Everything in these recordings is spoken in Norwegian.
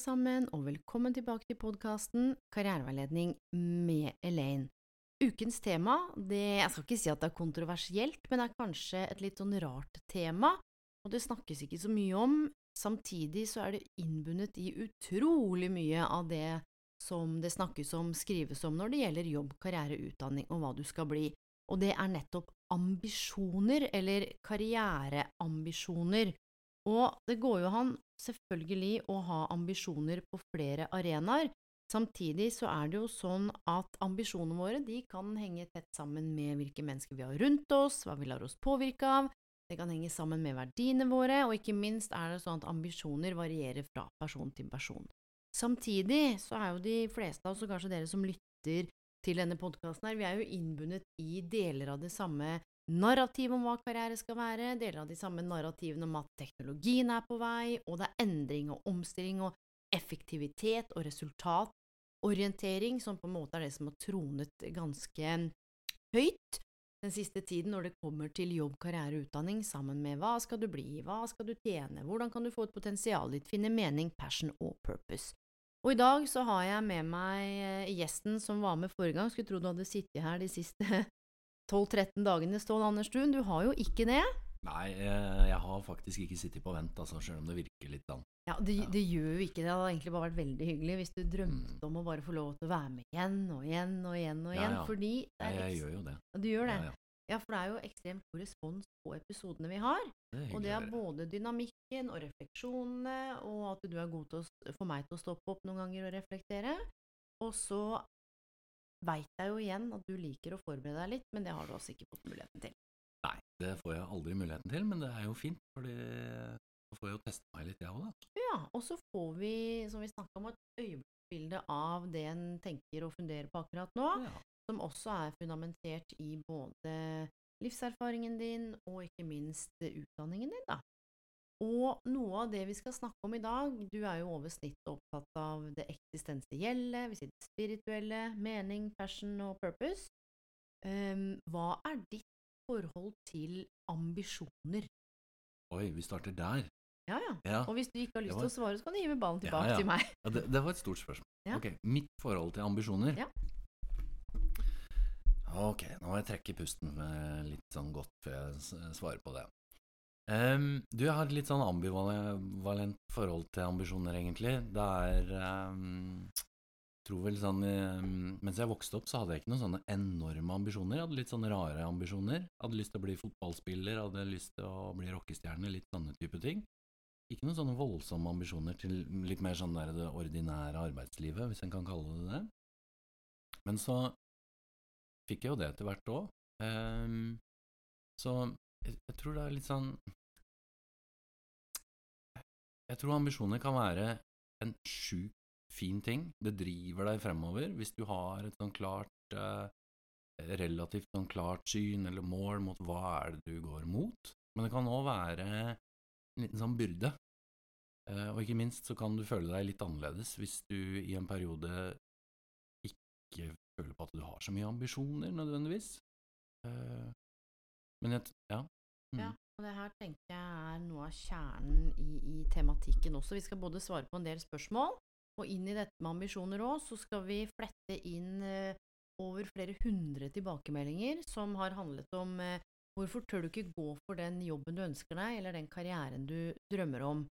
sammen, og velkommen tilbake til podkasten Karriereveiledning med Elaine. Ukens tema, det, jeg skal ikke si at det er kontroversielt, men det er kanskje et litt sånn rart tema, og det snakkes ikke så mye om. Samtidig så er det innbundet i utrolig mye av det som det snakkes om, skrives om når det gjelder jobb, karriere, utdanning og hva du skal bli, og det er nettopp ambisjoner, eller karriereambisjoner. Og det går jo an selvfølgelig å ha ambisjoner på flere arenaer. Samtidig så er det jo sånn at ambisjonene våre de kan henge tett sammen med hvilke mennesker vi har rundt oss, hva vi lar oss påvirke av, det kan henge sammen med verdiene våre, og ikke minst er det sånn at ambisjoner varierer fra person til person. Samtidig så er jo de fleste av oss, og kanskje dere som lytter til denne podkasten her, vi er jo innbundet i deler av det samme narrativet om hva karriere skal være, deler av de samme narrativene om at teknologien er på vei, og det er endring og omstilling og effektivitet og resultatorientering som på en måte er det som har tronet ganske høyt den siste tiden når det kommer til jobb, karriere og utdanning, sammen med hva skal du bli, hva skal du tjene, hvordan kan du få et potensial ditt, finne mening, passion og purpose. Og i dag så har jeg med meg gjesten som var med forrige gang, skulle tro du hadde sittet her de siste 12-13 dagene, Ståle Anderstuen. Du har jo ikke det? Nei, jeg, jeg har faktisk ikke sittet på vent, altså, selv om det virker litt sånn. Ja, det, det, gjør jo ikke det. Det hadde egentlig bare vært veldig hyggelig hvis du drømte mm. om å bare få lov til å være med igjen og igjen og igjen og igjen. Ja, ja. Fordi ja, jeg gjør jo det. Du gjør det? Ja, for det er jo ekstremt god respons på episodene vi har. Det og det er både dynamikken og refleksjonene, og at du er god til å få meg til å stoppe opp noen ganger og reflektere. Og så veit jeg jo igjen at du liker å forberede deg litt, men det har du altså ikke fått muligheten til. Nei, det får jeg aldri muligheten til, men det er jo fint, for da får jeg jo teste meg litt, jeg òg, da. Ja, og så får vi, som vi snakka om, et øyeblikksbilde av det en tenker og funderer på akkurat nå, Ja. som også er fundamentert i både livserfaringen din og ikke minst utdanningen din, da. Og noe av det vi skal snakke om i dag, du er jo over snittet opptatt av det eksistensielle, vi sier det spirituelle, mening, passion og purpose. Um, hva er ditt forhold til ambisjoner? Oi, vi starter der. Ja, ja. Ja, Og hvis du ikke har lyst var- til å svare, så kan du gi meg ballen tilbake ja. til meg. ja det, det var et stort spørsmål. Ja. Ok, mitt forhold til ambisjoner. Ja. Ok, nå må jeg trekke pusten eh, litt sånn godt før jeg svarer på det. Ehm, du, jeg har et litt sånn ambivalent forhold til ambisjoner, egentlig. Det er um, tror vel sånn um, Mens jeg vokste opp, så hadde jeg ikke noen sånne enorme ambisjoner. Jeg hadde litt sånne rare ambisjoner. Jeg hadde lyst til å bli fotballspiller, hadde lyst til å bli rockestjerne, litt sånne type ting. Ikke noen sånne voldsomme ambisjoner til litt mer sånn der det ordinære arbeidslivet, hvis en kan kalle det det. Men så fikk jeg jo det etter hvert òg. så jeg, jeg tror det er litt sånn Jeg tror ambisjoner kan være en sjukt fin ting. Det driver deg fremover hvis du har et sånn klart eh, Relativt sånn klart syn eller mål mot hva er det du går mot. Men det kan òg være en liten sånn byrde. Eh, og ikke minst så kan du føle deg litt annerledes hvis du i en periode ikke føler på at du har så mye ambisjoner, nødvendigvis. Eh, men jeg Ja. Mm. Ja, og det her tenker jeg er noe av kjernen i, i tematikken også. Vi skal både svare på en del spørsmål, og inn i dette med ambisjoner òg, så skal vi flette inn eh, over flere hundre tilbakemeldinger som har handlet om eh, hvorfor tør du ikke gå for den jobben du ønsker deg, eller den karrieren du drømmer om.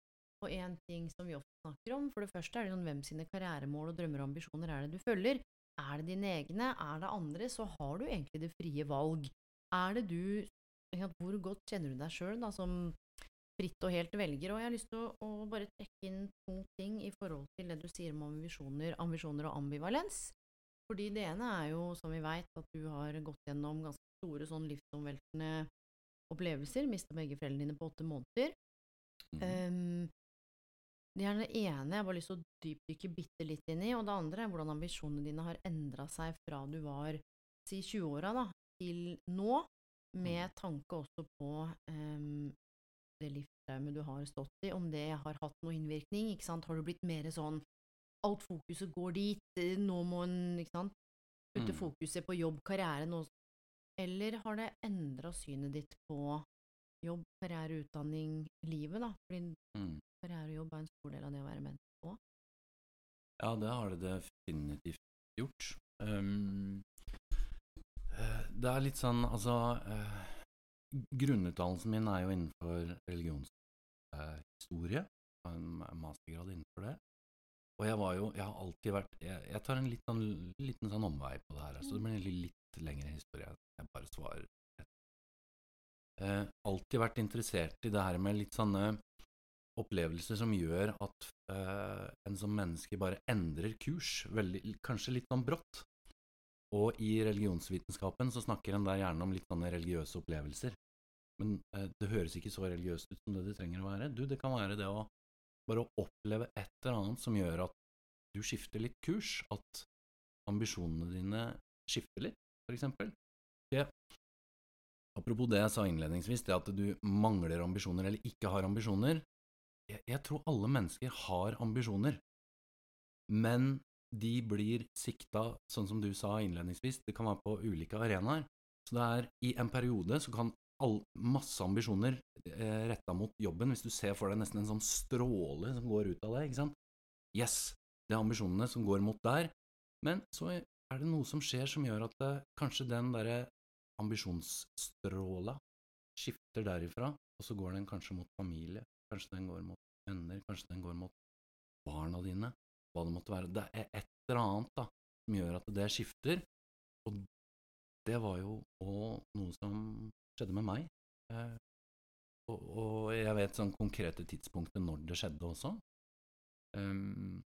Og en ting som vi ofte snakker om, for det første er det noen hvem sine karrieremål og drømmer og ambisjoner er det du følger. Er det dine egne, er det andre, så har du egentlig det frie valg. Er det du Hvor godt kjenner du deg sjøl som fritt og helt velger? Og jeg har lyst til å, å bare trekke inn to ting i forhold til det du sier om ambisjoner, ambisjoner og ambivalens. Fordi det ene er jo, som vi veit, at du har gått gjennom ganske store sånn livsomveltende opplevelser. Mista begge foreldrene dine på åtte måneder. Mm. Um, Det er det ene jeg bare har lyst til å dypdykke bitte litt inn i, og det andre er hvordan ambisjonene dine har endra seg fra du var si 20-åra til nå, med tanke også på um, det livstraumet du har stått i, om det har hatt noe innvirkning, ikke sant, har du blitt mer sånn alt fokuset går dit, eh, nå må en, ikke sant, putte Mm. fokuset på jobb, karriere, nå Eller har det endra synet ditt på jobb, karriere, utdanning, livet, da? Fordi Mm. karriere og jobb er en stor del av det å være menneske òg. Ja, det har det definitivt gjort. Um, det er litt sånn, altså eh, Grunnutdannelsen min er jo innenfor religionshistorie. Uh, en mastergrad innenfor det. Og jeg var jo Jeg har alltid vært Jeg, jeg tar en litt sånn, liten sånn omvei på det her, så det blir en litt lengre historie. Jeg bare svarer. Eh, alltid vært interessert i det her med litt sånne opplevelser som gjør at eh, en som menneske bare endrer kurs, veldig, kanskje litt sånn brått. Og i religionsvitenskapen så snakker en der gjerne om litt sånne religiøse opplevelser. Men eh, det høres ikke så religiøst ut som det det trenger å være. Du, det kan være det å bare oppleve et eller annet som gjør at du skifter litt kurs, at ambisjonene dine skifter litt, for eksempel. Ja. Apropos det jeg sa innledningsvis, det at du mangler ambisjoner eller ikke har ambisjoner. Jeg, jeg tror alle mennesker har ambisjoner, men de blir sikta, sånn som du sa innledningsvis, det kan være på ulike arenaer. Så det er i en periode så kan all, masse ambisjoner eh, retta mot jobben, hvis du ser for deg nesten en sånn stråle som går ut av det, ikke sant. Yes, det er ambisjonene som går mot der, men så er det noe som skjer som gjør at det, kanskje den derre ambisjonsstråla skifter derifra, og så går den kanskje mot familie, kanskje den går mot venner, kanskje den går mot barna dine, hva det måtte være. Det er et eller annet da, som gjør at det skifter, og det var jo òg noe som skjedde med meg. Eh, og, og, jeg vet sånn konkrete tidspunkter når det skjedde også. Um,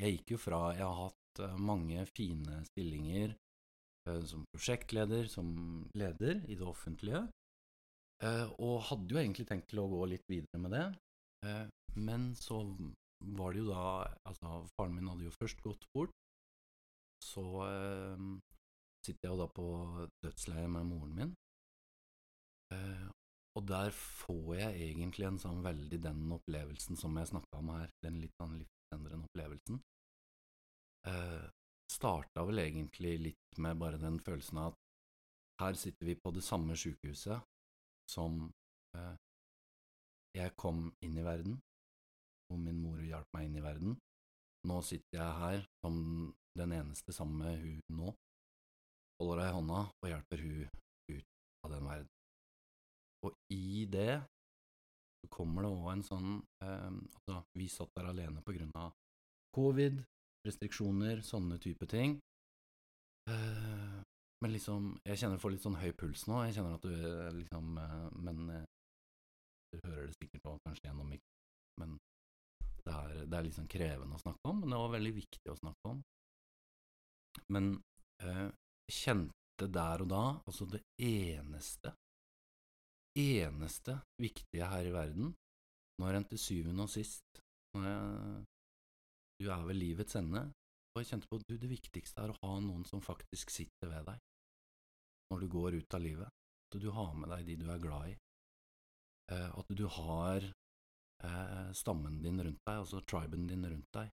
jeg gikk jo fra Jeg har hatt uh, mange fine stillinger eh, som prosjektleder, som leder i det offentlige, eh, og hadde jo egentlig tenkt til å gå litt videre med det. men så var det jo da Altså, faren min hadde jo først gått bort. Så sitter jeg jo da på dødsleiet med moren min. og der får jeg egentlig en sånn veldig den opplevelsen som jeg snakka om her, den litt sånn livsendrende opplevelsen. Eh, starta vel egentlig litt med bare den følelsen av at her sitter vi på det samme sykehuset som eh, jeg kom inn i verden, og min mor hjalp meg inn i verden. Nå sitter jeg her som den eneste sammen med hun nå, holder henne i hånda og hjelper hun ut av den verden. Og i det så kommer det òg en sånn eh, Altså, vi satt der alene på grunn av covid, restriksjoner, sånne type ting. Eh, men liksom Jeg kjenner jeg får litt sånn høy puls nå. Jeg kjenner at du liksom eh, Men eh, du hører det sikkert nå, kanskje gjennom mikrofonen, men det er, det er liksom krevende å snakke om, men det var veldig viktig å snakke om. Men eh, kjente der og da, altså det eneste eneste viktige her i verden, når en til syvende og sist når jeg, Du er ved livets ende, og jeg kjente på at det viktigste er å ha noen som faktisk sitter ved deg når du går ut av livet, at du har med deg de du er glad i, eh, at du har eh, stammen din rundt deg, altså triben din rundt deg,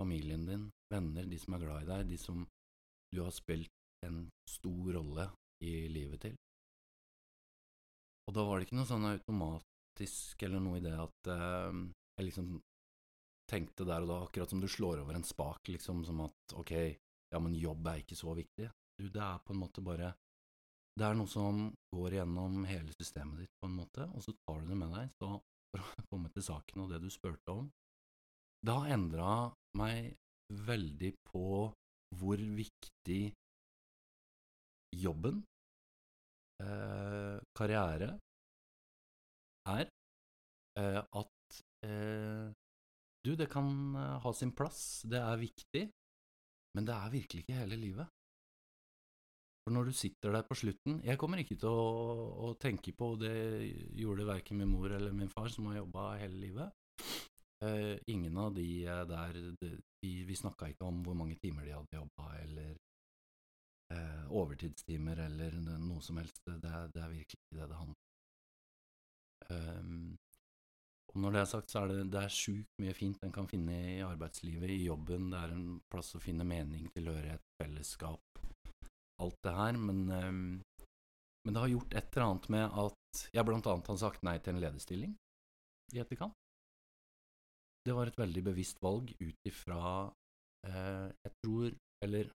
familien din, venner, de som er glad i deg, de som du har spilt en stor rolle i livet til. Og da var det ikke noe sånn automatisk eller noe i det at eh, jeg liksom tenkte der og da, akkurat som du slår over en spak, liksom som at ok, ja, men jobb er ikke så viktig. Du, det er på en måte bare Det er noe som går igjennom hele systemet ditt, på en måte, og så tar du det med deg. Så for å komme til saken og det du spurte om Det har endra meg veldig på hvor viktig jobben eh, karriere er eh, at eh, du, det kan eh, ha sin plass, det er viktig, men det er virkelig ikke hele livet. For når du sitter der på slutten Jeg kommer ikke til å, å tenke på, og det gjorde verken min mor eller min far, som har jobba hele livet, Eh, ingen av de der de, Vi, snakka ikke om hvor mange timer de hadde jobba, eller eh, overtidstimer, eller noe som helst. Det, det er virkelig ikke det det handler om. Um, og når det er sagt, så er det, det sjukt mye fint en kan finne i arbeidslivet, i jobben. Det er en plass å finne mening, tilhørighet, fellesskap, alt det her. Men, ehm, men det har gjort et eller annet med at jeg annet har sagt nei til en lederstilling i etterkant. Det var et veldig bevisst valg ut ifra eh, Jeg tror Eller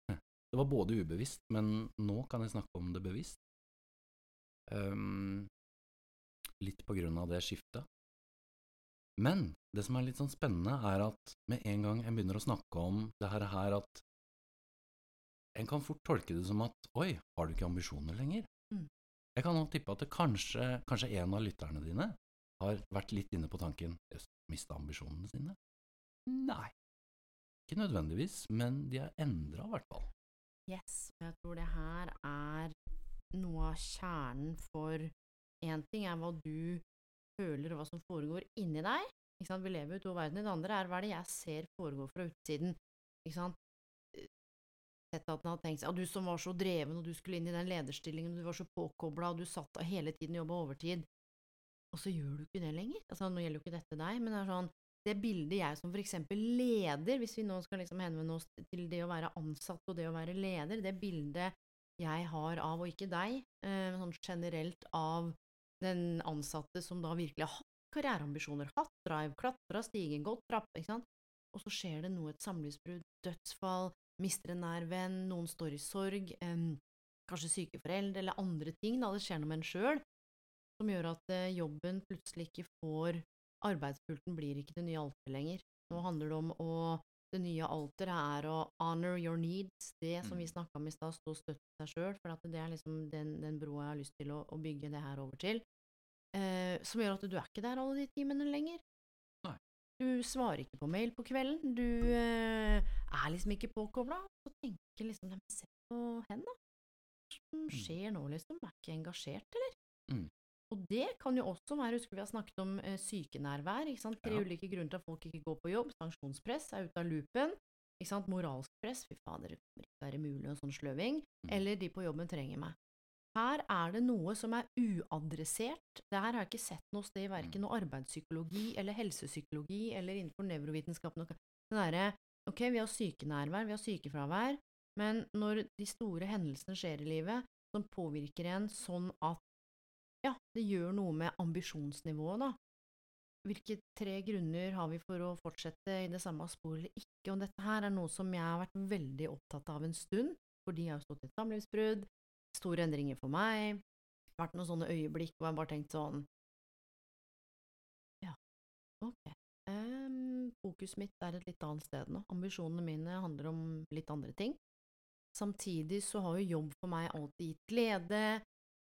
det var både ubevisst, men nå kan jeg snakke om det bevisst. Um, litt på grunn av det skiftet. Men det som er litt sånn spennende, er at med en gang jeg begynner å snakke om det her at en kan fort tolke det som at oi, har du ikke ambisjoner lenger? Mm. Jeg kan nå tippe at det kanskje, kanskje en av lytterne dine har vært litt inne på tanken jøss, mista ambisjonene sine? Nei, ikke nødvendigvis, men de er endra i hvert fall. Yes, og jeg tror det her er noe av kjernen for én ting er hva du føler og hva som foregår inni deg. Ikke sant? Vi lever jo i to verdener. Det andre er hva er det jeg ser foregår fra utsiden. Sett at han har tenkt seg at du som var så dreven og du skulle inn i den lederstillingen og du var så påkobla og du satt og hele tiden og jobba overtid, og så gjør du ikke det lenger. Altså, nå gjelder jo ikke dette deg, men det er sånn det bildet jeg som for eksempel leder, hvis vi nå skal liksom henvende oss til det å være ansatt og det å være leder, det bildet jeg har av, og ikke deg, eh, men sånn generelt av den ansatte som da virkelig har hatt karriereambisjoner, hatt drive, klatra stigen, gått trapp, ikke sant, og så skjer det noe, et samlivsbrudd, dødsfall, mister en nær venn, noen står i sorg, kanskje syke foreldre eller andre ting, da det skjer noe med en sjøl, som gjør at eh, jobben plutselig ikke får Arbeidspulten blir ikke det nye alteret lenger. Nå handler det om å Det nye alteret er å honor your needs, det som vi Mm. snakka om i stad, stå støtt seg sjøl, for at det er liksom den, den broa jeg har lyst til å, å bygge det her over til. Eh, som gjør at du er ikke der alle de timene lenger. Du svarer ikke på mail på kvelden, du eh, er liksom ikke påkobla. Så tenker liksom dem se på henne, da. Hva som skjer nå, liksom? Er ikke engasjert, eller? Mm. Og det kan jo også være, husker vi har snakket om eh, sykenærvær, ikke sant? tre Ja. ulike grunner til at folk ikke går på jobb, sanksjonspress er ute av loopen, ikke sant? moralsk press, fy fader, det kommer ikke være mulig og sånn sløving, Mm. eller de på jobben trenger meg. Her er det noe som er uadressert, det her har jeg ikke sett noe sted, i verken Mm. noe arbeidspsykologi eller helsepsykologi eller innenfor nevrovitenskap, Det derre, ok, vi har sykenærvær, vi har sykefravær, men når de store hendelsene skjer i livet, som påvirker en sånn at ja, det gjør noe med ambisjonsnivået, da. Hvilke tre grunner har vi for å fortsette i det samme sporet eller ikke? Og dette her er noe som jeg har vært veldig opptatt av en stund, fordi jeg har stått i et samlivsbrudd, store endringer for meg, Det har vært noen sånne øyeblikk hvor jeg bare tenkt sånn Ja, ok. Um, fokuset mitt er et litt annet sted nå. Ambisjonene mine handler om litt andre ting. Samtidig så har jo jobb for meg alltid gitt glede,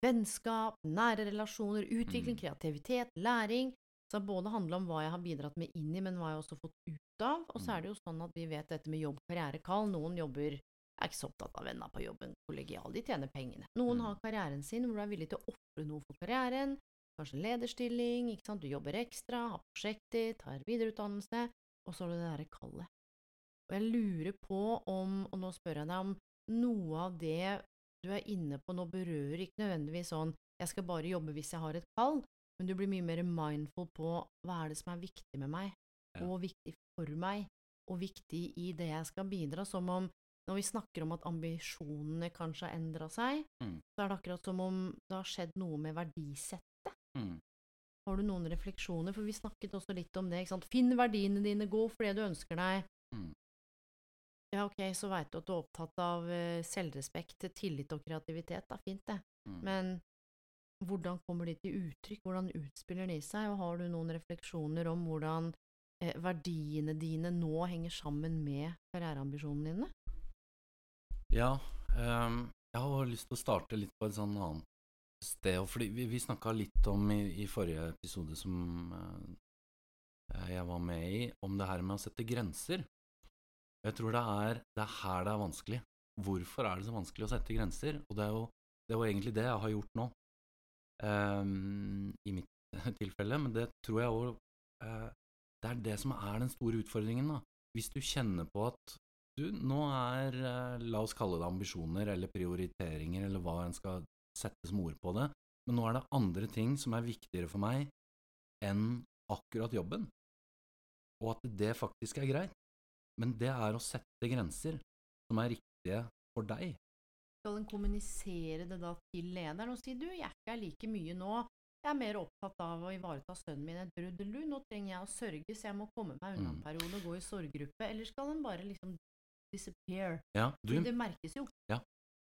vennskap, nære relasjoner, utvikling, Mm. kreativitet, læring. Så det både handla om hva jeg har bidratt med inn i, men hva jeg også har fått ut av. Og så Mm. er det jo sånn at vi vet dette med jobb, karriere, kall. Noen jobber er ikke så opptatt av venner på jobben, kollegial, de tjener pengene. Noen Mm. har karrieren sin hvor du er villig til å ofre noe for karrieren, kanskje lederstilling, ikke sant, du jobber ekstra, har prosjekter, tar videreutdannelse, og så har du det derre kallet. Og jeg lurer på om, og nå spør jeg deg om noe av det du er inne på nå berører ikke nødvendigvis sånn jeg skal bare jobbe hvis jeg har et kall, men du blir mye mer mindful på hva er det som er viktig med meg, og viktig for meg, og viktig i det jeg skal bidra, som om når vi snakker om at ambisjonene kanskje har endra seg, Mm. så er det akkurat som om det har skjedd noe med verdisettet. Mm. Har du noen refleksjoner? For vi snakket også litt om det, ikke sant. Finn verdiene dine, gå for det du ønsker deg. Mm. Ja, ok, så veit du at du er opptatt av eh, selvrespekt, tillit og kreativitet, da, fint det. Mm. Men hvordan kommer de til uttrykk, hvordan utspiller de seg, og har du noen refleksjoner om hvordan eh, verdiene dine nå henger sammen med karriereambisjonene dine? Ja, um, jeg har lyst til å starte litt på et sånn annet sted, fordi vi, vi snakka litt om i, i forrige episode som uh, jeg var med i, om det her med å sette grenser. Jeg tror det er, det er her det er vanskelig. Hvorfor er det så vanskelig å sette grenser? Og det er jo, det er jo egentlig det jeg har gjort nå, um, i mitt tilfelle, men det tror jeg òg det er det som er den store utfordringen, da. Hvis du kjenner på at du, nå er, eh, la oss kalle det ambisjoner eller prioriteringer eller hva en skal sette som ord på det, men nå er det andre ting som er viktigere for meg enn akkurat jobben, og at det faktisk er greit, men det er å sette grenser som er riktige for deg. Skal en kommunisere det da til lederen og si du, jeg er ikke like mye nå, jeg er mer opptatt av å ivareta sønnen min et brudd, Du, nå trenger jeg å sørge, så jeg må komme meg unna en Mm. periode og gå i sorggruppe, eller skal en bare liksom disappear? Ja, du, det merkes jo.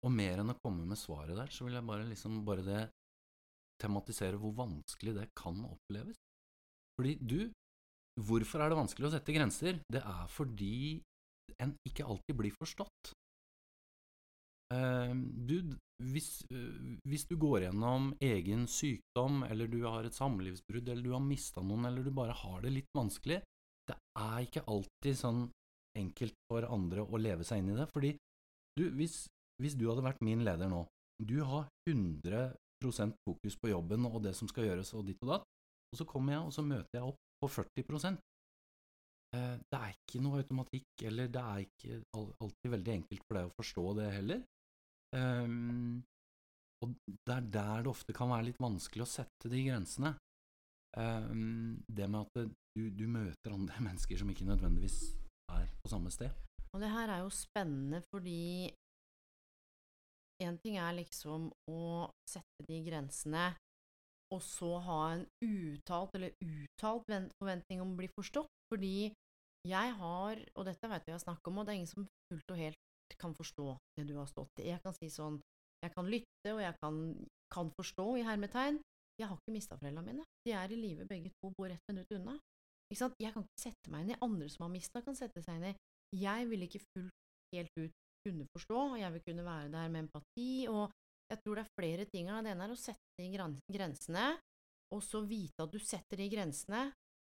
og mer enn å komme med svaret der, så vil jeg bare liksom bare det tematisere hvor vanskelig det kan oppleves. Fordi du, hvorfor er det vanskelig å sette grenser? Det er fordi en ikke alltid blir forstått. Uh, du, hvis, uh, hvis du går gjennom egen sykdom, eller du har et samlivsbrudd, eller du har mista noen, eller du bare har det litt vanskelig, det er ikke alltid sånn enkelt for andre å leve seg inn i det. Fordi du, hvis, hvis du hadde vært min leder nå, du har 100% fokus på jobben og det som skal gjøres og ditt og datt, og så kommer jeg og så møter jeg opp på 40 eh, Det er ikke noe automatikk, eller det er ikke alltid veldig enkelt for deg å forstå det heller. Um, og det er der det ofte kan være litt vanskelig å sette de grensene. Um, det med at du, du møter andre mennesker som ikke nødvendigvis er på samme sted. Og det her er jo spennende fordi en ting er liksom å sette de grensene, og så ha en uttalt eller uttalt forventning om å bli forstått, fordi jeg har, og dette vet vi jeg snakket om, og det er ingen som fullt og helt kan forstå det du har stått i. Jeg kan si sånn, jeg kan lytte, og jeg kan, kan forstå, i hermetegn. Jeg har ikke mista foreldrene mine. De er i live begge to, bor ett minutt unna. Ikke sant? Jeg kan ikke sette meg inn i andre som har mista, kan sette seg inn i. Jeg vil ikke fullt helt ut kunne forstå, og jeg vil kunne være der med empati, og jeg tror det er flere ting her. Det ene er å sette de grensene, og så vite at du setter de grensene,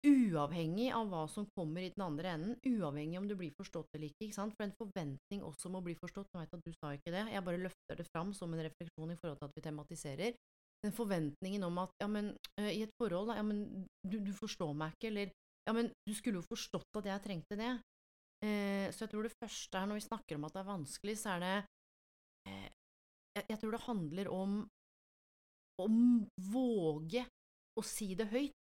uavhengig av hva som kommer i den andre enden, uavhengig om du blir forstått eller ikke, ikke sant? For en forventning også om å bli forstått, nå vet jeg at du sa ikke det, jeg bare løfter det fram som en refleksjon i forhold til at vi tematiserer, den forventningen om at ja, men øh, i et forhold, da, ja, men du, du forstår meg ikke, eller ja, men du skulle jo forstått at jeg trengte det. Eh, så jeg tror det første er, når vi snakker om at det er vanskelig, så er det eh, jeg, jeg tror det handler om å våge å si det høyt,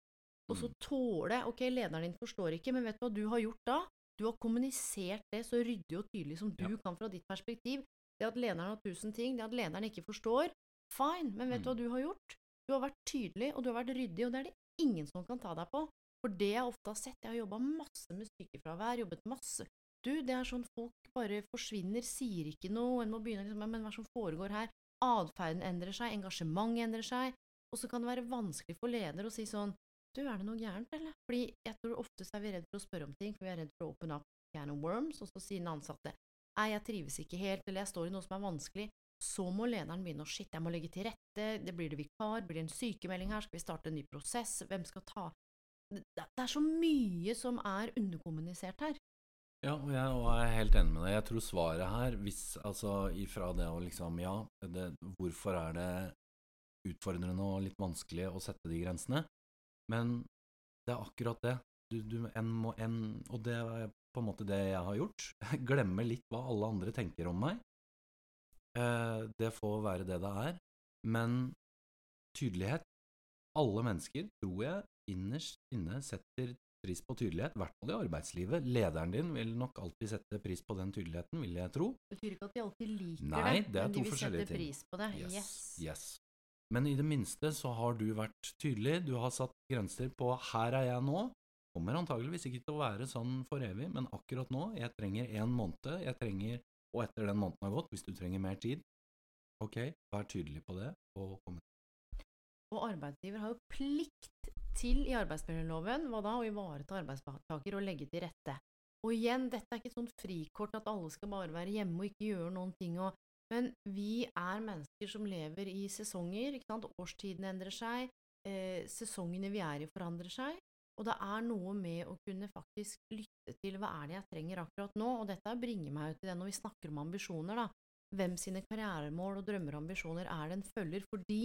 og så Mm. tåle Ok, lederen din forstår ikke, men vet du hva du har gjort da? Du har kommunisert det så ryddig og tydelig som du Ja. kan fra ditt perspektiv. Det at lederen har tusen ting, det at lederen ikke forstår, fine, men vet du hva Mm. du har gjort? Du har vært tydelig, og du har vært ryddig, og det er det ingen som kan ta deg på. For det jeg ofte har sett, jeg har jobba masse med sykefravær, jobbet masse Du, det er sånn folk bare forsvinner, sier ikke noe, en må begynne liksom Men hva som foregår her? Atferden endrer seg, engasjementet endrer seg, og så kan det være vanskelig for leder å si sånn Du, er det noe gærent, eller? Fordi jeg tror oftest er vi redd for å spørre om ting, for vi er redd for å open up can of worms, og så sier den ansatte Nei, jeg trives ikke helt, eller jeg står i noe som er vanskelig. Så må lederen begynne å shit, jeg må legge til rette, det blir det vikar, blir det en sykemelding her, skal vi starte en ny prosess, hvem skal ta Det er så mye som er underkommunisert her. Ja, og jeg og jeg er helt enig med deg. Jeg tror svaret her, hvis altså ifra det å liksom Ja, det, hvorfor er det utfordrende og litt vanskelig å sette de grensene? Men det er akkurat det. Du, du, en må, en, og det er på en måte det jeg har gjort. Glemme litt hva alle andre tenker om meg. Eh, det får være det det er. Men tydelighet Alle mennesker, tror jeg, innerst inne setter pris på tydelighet, i hvert fall i arbeidslivet. Lederen din vil nok alltid sette pris på den tydeligheten, vil jeg tro. Det betyr ikke at de alltid liker Nei, det, det men de vil sette ting. pris på det. Yes, Yes. yes. Men i det minste så har du vært tydelig, du har satt grenser på 'her er jeg nå'. Kommer antageligvis ikke til å være sånn for evig, men akkurat nå, jeg trenger én måned, jeg trenger, og etter den måneden har gått, hvis du trenger mer tid, ok, vær tydelig på det, og kom Og arbeidsgiver har jo plikt til i arbeidsmiljøloven hva da, å ivareta arbeidstaker og legge til rette. Og igjen, dette er ikke et sånt frikort at alle skal bare være hjemme og ikke gjøre noen ting. Og, men vi er mennesker som lever i sesonger. ikke sant? Årstidene endrer seg, eh, sesongene vi er i forandrer seg. Og det er noe med å kunne faktisk lytte til hva er det jeg trenger akkurat nå. Og dette bringer meg jo til det når vi snakker om ambisjoner, da. Hvem sine karrieremål og drømmer og ambisjoner er det en følger? Fordi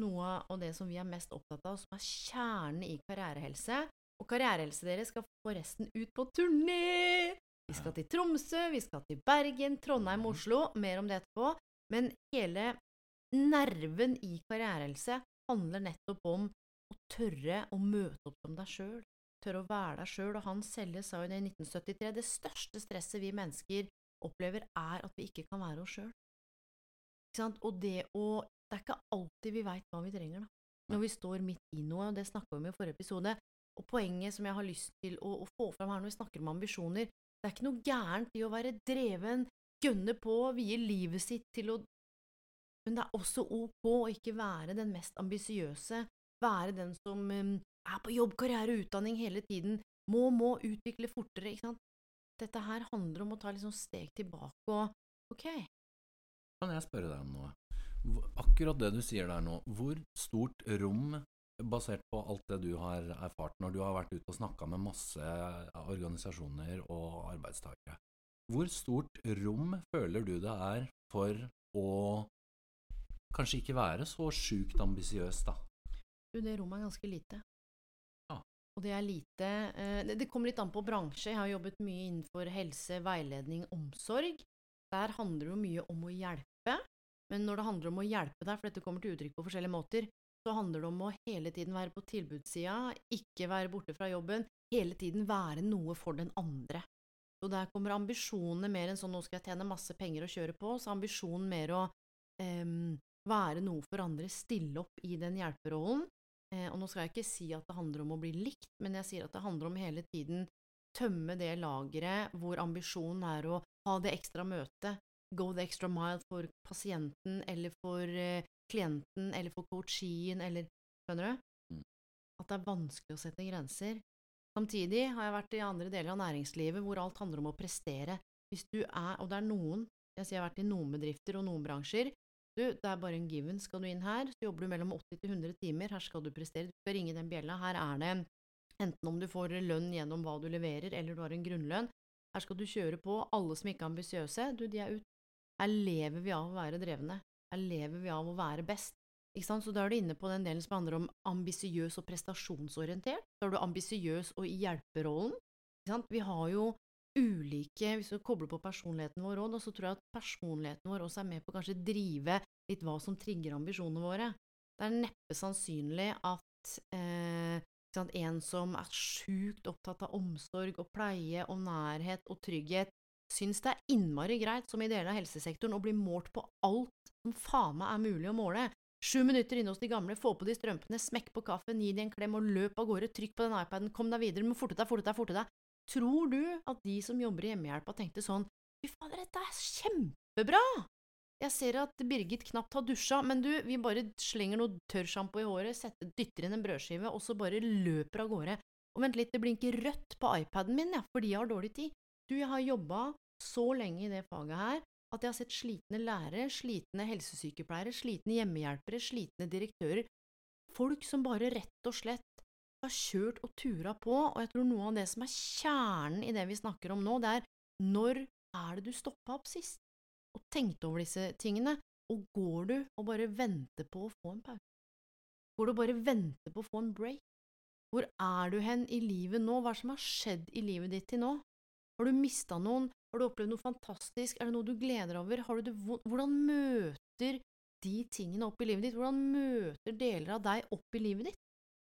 noe av det som vi er mest opptatt av, som er kjernen i karrierehelse, Og Karrierehelse dere skal forresten ut på turné! Vi skal til Tromsø, vi skal til Bergen, Trondheim, Oslo. Mer om det etterpå. Men hele nerven i karrierehelse handler nettopp om å tørre å møte opp som deg sjøl. Tørre å være deg sjøl. Og han Selje sa jo det i 1973. Det største stresset vi mennesker opplever, er at vi ikke kan være oss sjøl. Og det å Det er ikke alltid vi veit hva vi trenger, da. Når vi står midt i noe, og det snakka vi om i forrige episode. Og poenget som jeg har lyst til å, å få fram her når vi snakker om ambisjoner, det er ikke noe gærent i å være dreven, gønne på, vie livet sitt til å Men det er også ok å ikke være den mest ambisiøse, være den som um, er på jobb, karriere, og utdanning hele tiden, må, må utvikle fortere, ikke sant. Dette her handler om å ta sånn steg tilbake og ok. Kan jeg spørre deg om noe? Akkurat det du sier der nå, hvor stort rom, basert på alt det du har erfart når du har vært ute og snakka med masse organisasjoner og arbeidstakere, hvor stort rom føler du det er for å kanskje ikke være så sjukt ambisiøs, da? Du, det rommet er ganske lite. Ja. Og det er lite eh, Det kommer litt an på bransje. Jeg har jobbet mye innenfor helse, veiledning, omsorg. Der handler det jo mye om å hjelpe. Men når det handler om å hjelpe deg, for dette kommer til uttrykk på forskjellige måter, så handler det om å hele tiden være på tilbudssida, ikke være borte fra jobben, hele tiden være noe for den andre. Så der kommer ambisjonene mer enn sånn nå skal jeg tjene masse penger og kjøre på, så ambisjonen mer å um, være noe for andre, stille opp i den hjelperollen. Eh, og nå skal jeg ikke si at det handler om å bli likt, men jeg sier at det handler om hele tiden tømme det lageret hvor ambisjonen er å ha det ekstra møtet, go the extra mile for pasienten eller for eh, klienten eller for coachien eller Skjønner du? Mm. At det er vanskelig å sette grenser. Samtidig har jeg vært i andre deler av næringslivet hvor alt handler om å prestere. Hvis du er, og det er noen, jeg sier jeg har vært i noen bedrifter og noen bransjer, du, det er bare en given. Skal du inn her, så jobber du mellom 80 til 100 timer. Her skal du prestere. Du skal ringe den bjella. Her er det enten om du får lønn gjennom hva du leverer, eller du har en grunnlønn. Her skal du kjøre på. Alle som ikke er ambisiøse, du, de er ut. Her lever vi av å være drevne. Her lever vi av å være best. Så da er du inne på den delen som handler om ambisiøs og prestasjonsorientert. Da er du ambisiøs og i hjelperollen. Vi har jo ulike Hvis vi kobler på personligheten vår òg, så tror jeg at personligheten vår også er med på kanskje drive litt hva som trigger ambisjonene våre. Det er neppe sannsynlig at eh, en som er sjukt opptatt av omsorg og pleie og nærhet og trygghet, syns det er innmari greit, som i deler av helsesektoren, å bli målt på alt som faen meg er mulig å måle. Sju minutter inne hos de gamle, få på de strømpene, smekk på kaffen, gi de en klem og løp av gårde, trykk på den iPaden, kom deg videre, men forte deg, forte deg, forte deg. Tror du at de som jobber i hjemmehjelpa tenkte sånn Fy fader, dette er kjempebra! Jeg ser at Birgit knapt har dusja, men du, vi bare slenger noe tørrsjampo i håret, setter, dytter inn en brødskive, og så bare løper av gårde. Og vent litt, det blinker rødt på iPaden min, ja, fordi jeg har dårlig tid. Du, jeg har jobba så lenge i det faget her at jeg har sett slitne lærere, slitne helsesykepleiere, slitne hjemmehjelpere, slitne direktører, folk som bare rett og slett har kjørt og tura på, og jeg tror noe av det som er kjernen i det vi snakker om nå, det er når er det du stoppa opp sist og tenkte over disse tingene, og går du og bare venter på å få en pause? Går du og bare venter på å få en break? Hvor er du hen i livet nå, hva som har skjedd i livet ditt til nå? Har du mista noen, har du opplevd noe fantastisk, er det noe du gleder over, har du det hvordan møter de tingene opp i livet ditt, hvordan møter deler av deg opp i livet ditt?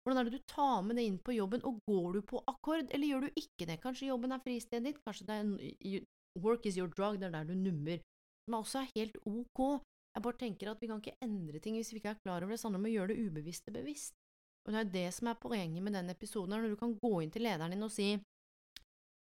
Hvordan er det du tar med det inn på jobben, og går du på akkord, eller gjør du ikke det? Kanskje jobben er fristedet ditt, kanskje det er work is your drug, det er der du nummer, som også er helt ok. Jeg bare tenker at vi kan ikke endre ting hvis vi ikke er klar over det, det om å gjøre det ubevisste bevisst. Og det er det som er poenget med den episoden, når du kan gå inn til lederen din og si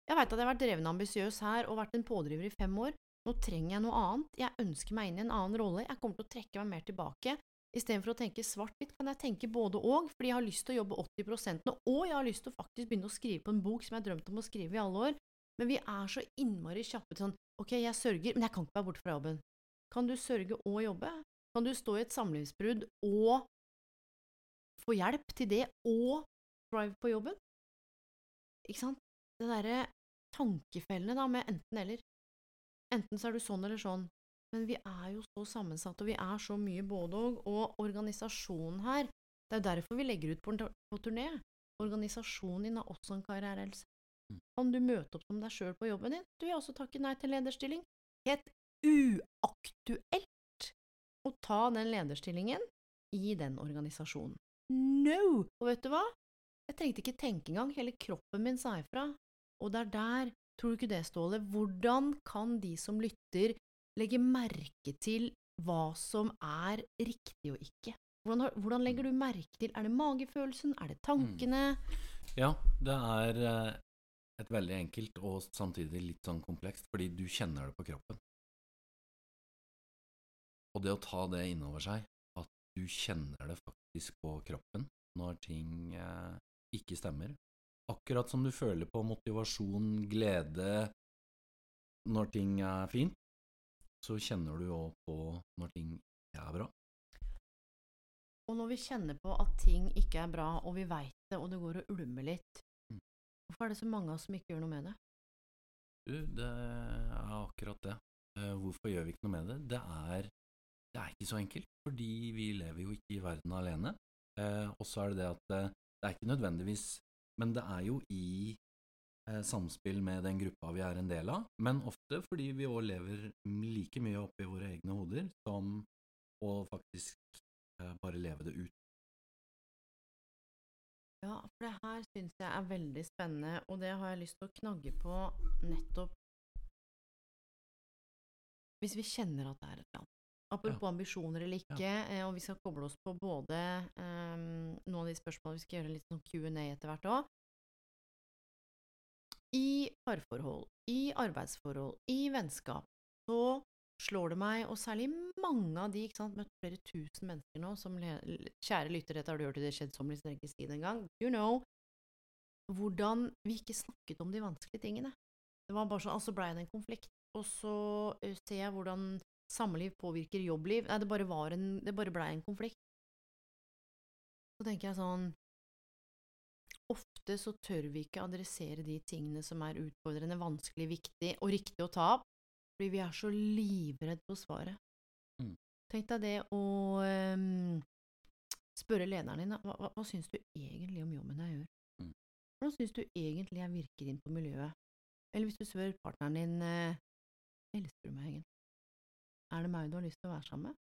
jeg veit at jeg har vært dreven ambisiøs her og vært en pådriver i fem år, nå trenger jeg noe annet, jeg ønsker meg inn i en annen rolle, jeg kommer til å trekke meg mer tilbake, Istedenfor å tenke svart-hvitt, kan jeg tenke både og, fordi jeg har lyst til å jobbe 80 nå, og jeg har lyst til å faktisk begynne å skrive på en bok som jeg har drømt om å skrive i alle år. Men vi er så innmari kjappe til sånn, ok, jeg sørger, men jeg kan ikke være borte fra jobben. Kan du sørge og jobbe? Kan du stå i et samlivsbrudd og få hjelp til det, og drive på jobben? Ikke sant? Det derre tankefellene da, med enten-eller. Enten så er du sånn eller sånn. Men vi er jo så sammensatte, og vi er så mye både og. Og organisasjonen her, det er jo derfor vi legger ut på, på turné. organisasjonen din har også en karriere, Else. Kan du møte opp som deg sjøl på jobben din? Du vil også takke nei til lederstilling. Helt uaktuelt å ta den lederstillingen i den organisasjonen. No! Og vet du hva? Jeg trengte ikke tenke engang, hele kroppen min sa ifra. Og det er der, tror du ikke det, Ståle, hvordan kan de som lytter, legge merke til hva som er riktig og ikke? Hvordan, har- hvordan legger du merke til Er det magefølelsen? Er det tankene? Ja, det er eh, et veldig enkelt og samtidig litt sånn komplekst, fordi du kjenner det på kroppen. Og det å ta det innover seg, at du kjenner det faktisk på kroppen når ting eh, ikke stemmer. Akkurat som du føler på motivasjon, glede når ting er fint, så kjenner du òg på når ting ikke er bra. Og når vi kjenner på at ting ikke er bra, og vi veit det, og det går og ulmer litt, Mm. hvorfor er det så mange av oss som ikke gjør noe med det? Du, det er akkurat det. Eh, Hvorfor gjør vi ikke noe med det? Det er, det er ikke så enkelt, fordi vi lever jo ikke i verden alene. Eh, og så er det det at det, det er ikke nødvendigvis Men det er jo i eh, samspill med den gruppa vi er en del av, men ofte fordi vi òg lever like mye oppi våre egne hoder som å faktisk eh, bare leve det ut. Ja, for det her syns jeg er veldig spennende, og det har jeg lyst til å knagge på nettopp Hvis vi kjenner at det er et eller annet. Apropos ambisjoner eller ikke, ja. og vi skal koble oss på både um, noen av de spørsmålene vi skal gjøre litt sånn Q&A etter hvert òg. I parforhold, i arbeidsforhold, i vennskap, så slår det meg, og særlig mange av de, ikke sant, møtt flere tusen mennesker nå, som Kjære lytter, dette har du hørt i det kjedsommelige, så dere ikke si det engang. You know hvordan vi ikke snakket om de vanskelige tingene. Det var bare sånn, altså blei det en konflikt, og så eh, ser jeg hvordan samliv påvirker jobbliv. Nei, det bare var en Det bare blei en konflikt. Så tenker jeg sånn Ofte så tør vi ikke adressere de tingene som er utfordrende, vanskelig, viktig og riktig å ta opp, fordi vi er så livredd på svaret. Mm. Tenk deg det å um, spørre lederen din hva, hva, hva syns du egentlig om jobben jeg gjør? Mm. Hvordan syns du egentlig jeg virker inn på miljøet? Eller hvis du spør partneren din eh, elsker du meg egentlig? Er det meg du har lyst til å være sammen med?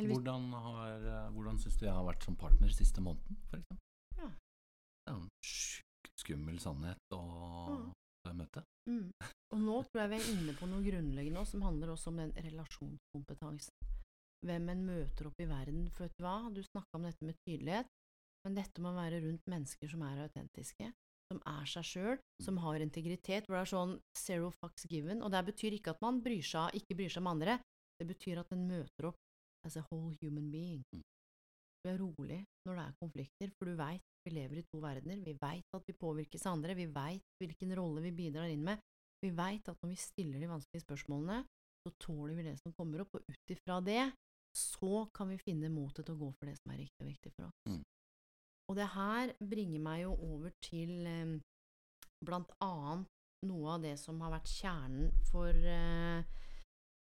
Hvis, Hvordan, har, eh, hvordan syns du jeg har vært som partner siste måneden, for eksempel? Ja. Det er en sjukt skummel sannhet å Mm. møte. Mm. Og nå tror jeg vi er inne på noe grunnleggende som handler også om den relasjonskompetansen. Hvem en møter opp i verden. For vet du hva, du snakka om dette med tydelighet, men dette må være rundt mennesker som er autentiske, som er seg sjøl, som har integritet, hvor det er sånn zero fucks given. Og det betyr ikke at man bryr seg, ikke bryr seg om andre, det betyr at en møter opp as a whole human being. Mm. Du er rolig når det er konflikter, for du veit vi lever i to verdener, vi veit at vi påvirkes av andre, vi veit hvilken rolle vi bidrar inn med, vi veit at når vi stiller de vanskelige spørsmålene, så tåler vi det som kommer opp, og ut ifra det, så kan vi finne motet til å gå for det som er riktig og viktig for oss. Mm. Og det her bringer meg jo over til eh, blant annet noe av det som har vært kjernen for eh,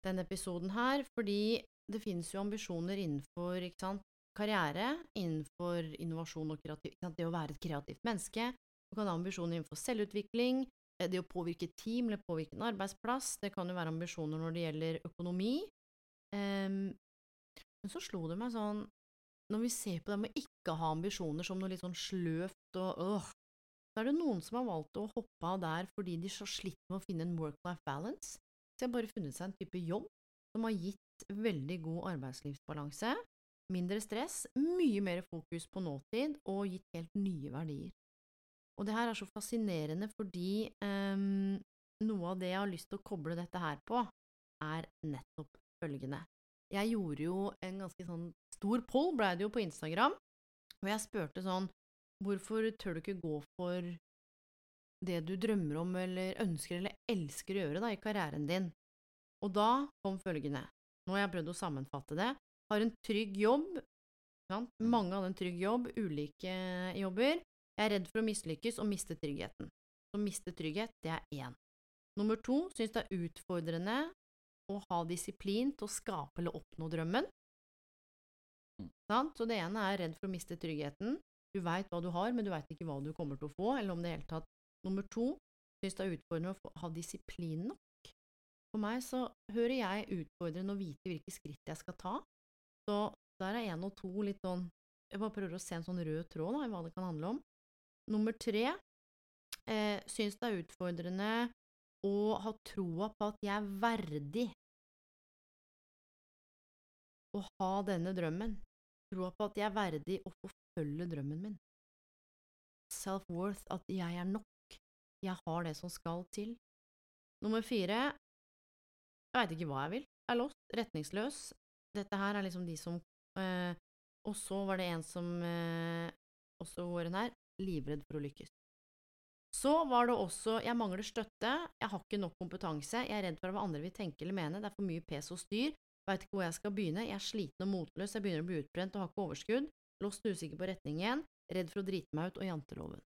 denne episoden her, fordi det finnes jo ambisjoner innenfor sant, karriere, innenfor innovasjon og kreativ, sant, det å være et kreativt menneske. Du kan ha ambisjoner innenfor selvutvikling, eh, det å påvirke team eller påvirke en arbeidsplass. Det kan jo være ambisjoner når det gjelder økonomi. Um, men så slo det meg sånn, når vi ser på det med ikke ha ambisjoner som noe litt sånn sløvt og øh, så er det noen som har valgt å hoppe av der fordi de så slitt med å finne en work-life balance. Så jeg har bare funnet seg en type jobb som har gitt veldig god arbeidslivsbalanse, mindre stress, mye mer fokus på nåtid og gitt helt nye verdier. Og det her er så fascinerende fordi um, noe av det jeg har lyst til å koble dette her på, er nettopp følgende. Jeg gjorde jo en ganske sånn stor poll, blei det jo på Instagram, og jeg spurte sånn Hvorfor tør du ikke gå for det du drømmer om eller ønsker eller elsker å gjøre da, i karrieren din? Og da kom følgende. Nå har jeg prøvd å sammenfatte det. Har en trygg jobb. Sant? Mange hadde en trygg jobb, ulike jobber. Jeg er redd for å mislykkes og miste tryggheten. Så miste trygghet, det er én. Nummer to syns det er utfordrende å ha disiplin til å skape eller oppnå drømmen. Mm. Så det ene er redd for å miste tryggheten. Du veit hva du har, men du veit ikke hva du kommer til å få, eller om det i hele tatt Nummer to syns det er utfordrende å ha disiplin nok. For meg så hører jeg utfordrende å vite hvilke skritt jeg skal ta, så der er én og to litt sånn Jeg bare prøver å se en sånn rød tråd da, i hva det kan handle om. Nummer tre eh, syns det er utfordrende å ha troa på at jeg er verdig å ha denne drømmen. Troa på at jeg er verdig å forfølge drømmen min. Self-worth, at jeg er nok. Jeg har det som skal til. Nummer fire Jeg veit ikke hva jeg vil. Jeg er lost, retningsløs. Dette her er liksom de som eh, Og så var det en som eh, også går inn her livredd for å lykkes. Så var det også jeg mangler støtte, jeg har ikke nok kompetanse, jeg er redd for hva andre vil tenke eller mene, det er for mye pes og styr, veit ikke hvor jeg skal begynne, jeg er sliten og motløs, jeg begynner å bli utbrent og har ikke overskudd, lost og usikker på retningen, redd for å drite meg ut og janteloven.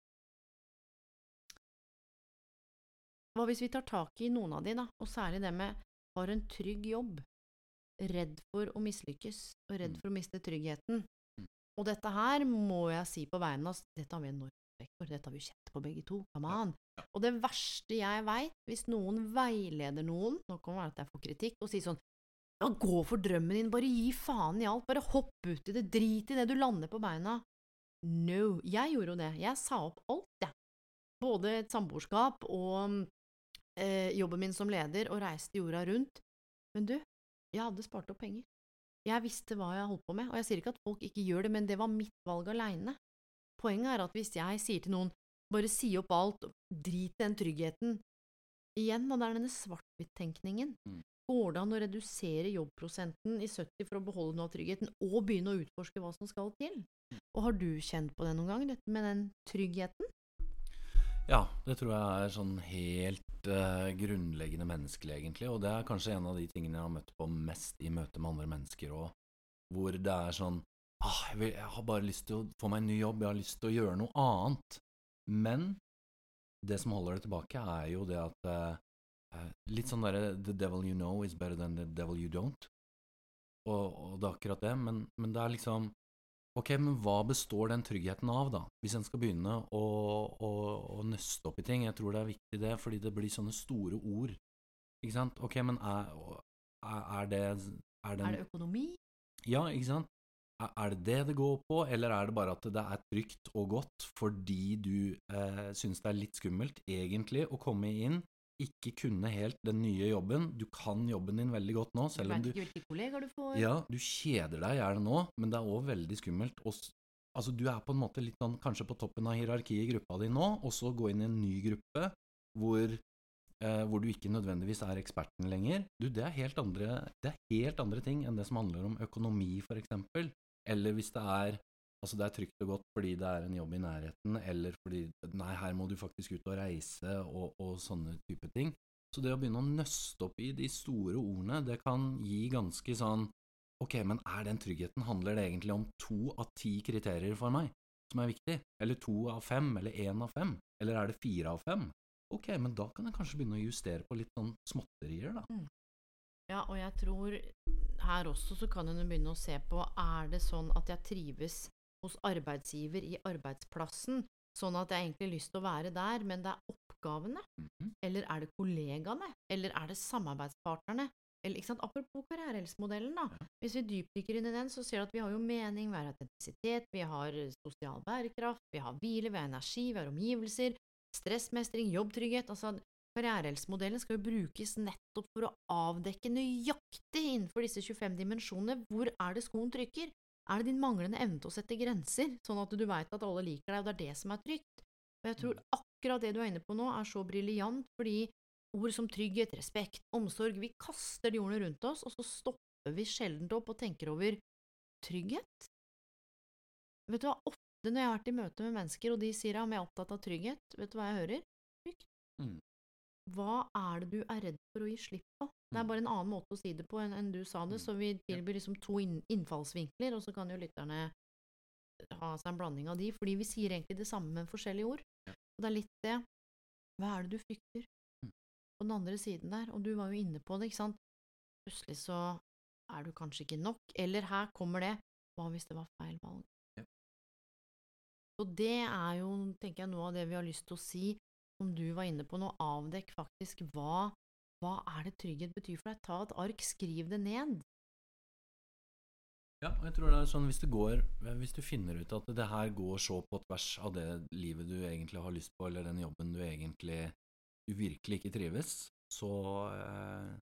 Hva hvis vi tar tak i noen av de, da, og særlig det med har en trygg jobb, redd for å mislykkes og redd Mm. for å miste tryggheten? Mm. Og dette her må jeg si på vegne av oss, dette har vi enormt respekt for, dette har vi kjent på begge to, come on. Og det verste jeg veit, hvis noen veileder noen, nå kan det være at jeg får kritikk, og sier sånn ja, gå for drømmen din, bare gi faen i alt, bare hopp ut i det, drit i det, du lander på beina. No, jeg gjorde jo det, jeg sa opp alt, jeg. Både et samboerskap og eh, jobben min som leder, og reiste jorda rundt. Men du, jeg hadde spart opp penger. Jeg visste hva jeg holdt på med, og jeg sier ikke at folk ikke gjør det, men det var mitt valg aleine. Poenget er at hvis jeg sier til noen bare si opp alt, drit den tryggheten Igjen, og det er denne svart-hvitt-tenkningen. Mm. Går det an å redusere jobbprosenten i 70 for å beholde noe av tryggheten, og begynne å utforske hva som skal til? Og har du kjent på det noen gang, dette med den tryggheten? Ja, det tror jeg er sånn helt uh, grunnleggende menneskelig, egentlig. Og det er kanskje en av de tingene jeg har møtt på mest i møte med andre mennesker òg. Hvor det er sånn ah, jeg, vil, jeg har bare lyst til å få meg en ny jobb, jeg har lyst til å gjøre noe annet. Men det som holder det tilbake, er jo det at eh, Litt sånn derre The devil you know is better than the devil you don't. Og, og det er akkurat det, men, men det er liksom Ok, men hva består den tryggheten av, da? Hvis en skal begynne å, å, å nøste opp i ting. Jeg tror det er viktig det, fordi det blir sånne store ord. Ikke sant? Ok, men er, er, det er den, Er det økonomi? Ja, ikke sant? Er, er det det det går på, eller er det bare at det er trygt og godt fordi du eh, syns det er litt skummelt, egentlig, å komme inn, ikke kunne helt den nye jobben. Du kan jobben din veldig godt nå, selv om du du får. ja, du kjeder deg gjerne nå, men det er òg veldig skummelt. Og, altså, du er på en måte litt sånn kanskje på toppen av hierarkiet i gruppa di nå, og så gå inn i en ny gruppe hvor, eh, hvor du ikke nødvendigvis er eksperten lenger. Du, det er helt andre, det er helt andre ting enn det som handler om økonomi, eksempel. Eller hvis det er Altså det er trygt og godt fordi det er en jobb i nærheten, eller fordi Nei, her må du faktisk ut og reise, og, og sånne type ting. Så det å begynne å nøste opp i de store ordene, det kan gi ganske sånn Ok, men er den tryggheten Handler det egentlig om to av ti kriterier for meg som er viktig? Eller to av fem? Eller én av fem? Eller er det fire av fem? Ok, men da kan jeg kanskje begynne å justere på litt sånn småtterier, da. Ja, og jeg tror her også så kan hun begynne å se på er det sånn at jeg trives hos arbeidsgiver i arbeidsplassen, sånn at jeg egentlig har lyst til å være der, men det er oppgavene, Mhm. eller er det kollegaene, eller er det samarbeidspartnerne? Eller, ikke sant? Apropos karrierehelsemodellen, da. Hvis vi dypdykker inn i den, så ser du at vi har jo mening, vi har autentisitet, vi har sosial bærekraft, vi har hvile, vi har energi, vi har omgivelser, stressmestring, jobbtrygghet. Altså, karrierehelsemodellen skal jo brukes nettopp for å avdekke nøyaktig innenfor disse 25 dimensjonene hvor er det skoen trykker. Er det din manglende evne til å sette grenser, sånn at du veit at alle liker deg, og det er det som er trygt? Og jeg tror akkurat det du er inne på nå, er så briljant, fordi ord som trygghet, respekt, omsorg, vi kaster de ordene rundt oss, og så stopper vi sjelden opp og tenker over trygghet. Vet du hva, ofte når jeg har vært i møte med mennesker, og de sier ja, men jeg er opptatt av trygghet, vet du hva jeg hører? Trygt. Mm. Hva er det du er redd for å gi slipp på? Det er Mm. bare en annen måte å si det på enn, enn du sa det, Mm. så vi tilbyr liksom to innfallsvinkler, og så kan jo lytterne ha seg en blanding av de, fordi vi sier egentlig det samme med forskjellige ord. Og det er litt det, hva er det du frykter? Mm. På den andre siden der, og du var jo inne på det, ikke sant? Plutselig så er du kanskje ikke nok, eller her kommer det, hva hvis det var feil valg? Og det er jo, tenker jeg, noe av det vi har lyst til å si, som du var inne på nå, avdekk faktisk hva, hva er det trygghet betyr for deg. Ta et ark, skriv det ned. Ja, og jeg tror det er sånn hvis det går Hvis du finner ut at det her går så på tvers av det livet du egentlig har lyst på, eller den jobben du egentlig du virkelig ikke trives, så eh,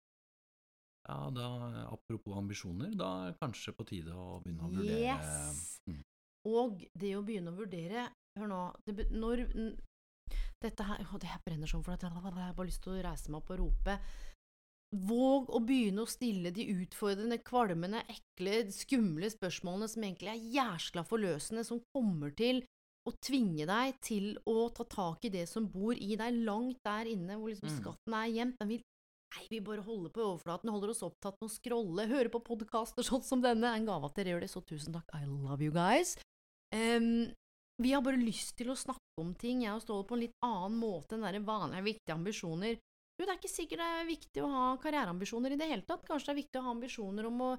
ja, da apropos ambisjoner, da er det kanskje på tide å begynne å vurdere Yes! Mm. Og det å begynne å vurdere Hør nå det, Når Dette her Å, det her brenner sånn for deg. jeg har bare lyst til å reise meg opp og rope. Våg å begynne å stille de utfordrende, kvalmende, ekle, skumle spørsmålene som egentlig er jæsla forløsende, som kommer til å tvinge deg til å ta tak i det som bor i deg langt der inne, hvor liksom Mm. skatten er gjemt. Den vil Nei, vi bare holder på overflaten, holder oss opptatt med å scrolle, høre på podkaster sånn som denne. En gave at dere gjør det, så tusen takk. I love you guys. Em, vi har bare lyst til å snakke om ting, jeg og Ståle, på en litt annen måte enn det vanlige viktige ambisjoner. Du, det er ikke sikkert det er viktig å ha karriereambisjoner i det hele tatt. Kanskje det er viktig å ha ambisjoner om å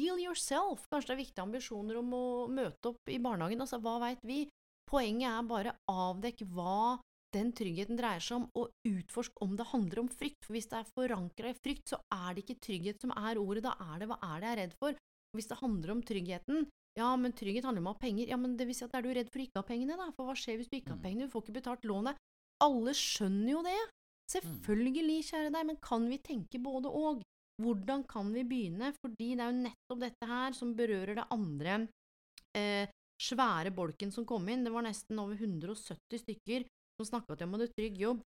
heal yourself. Kanskje det er viktige ambisjoner om å møte opp i barnehagen. Altså, hva veit vi? Poenget er bare avdekk hva den tryggheten dreier seg om, og utforsk om det handler om frykt. For hvis det er forankra i frykt, så er det ikke trygghet som er ordet, da er det hva er det jeg er redd for? Hvis det handler om tryggheten, ja, men trygghet handler om å ha penger, ja, men det vil si at er du redd for ikke å ha pengene, da? For hva skjer hvis du ikke har Mm. pengene? Du får ikke betalt lånet. Alle skjønner jo det. Selvfølgelig, kjære deg, men kan vi tenke både og? Hvordan kan vi begynne? Fordi det er jo nettopp dette her som berører det andre eh, svære bolken som kom inn. Det var nesten over 170 stykker som snakka om å ha trygg jobb.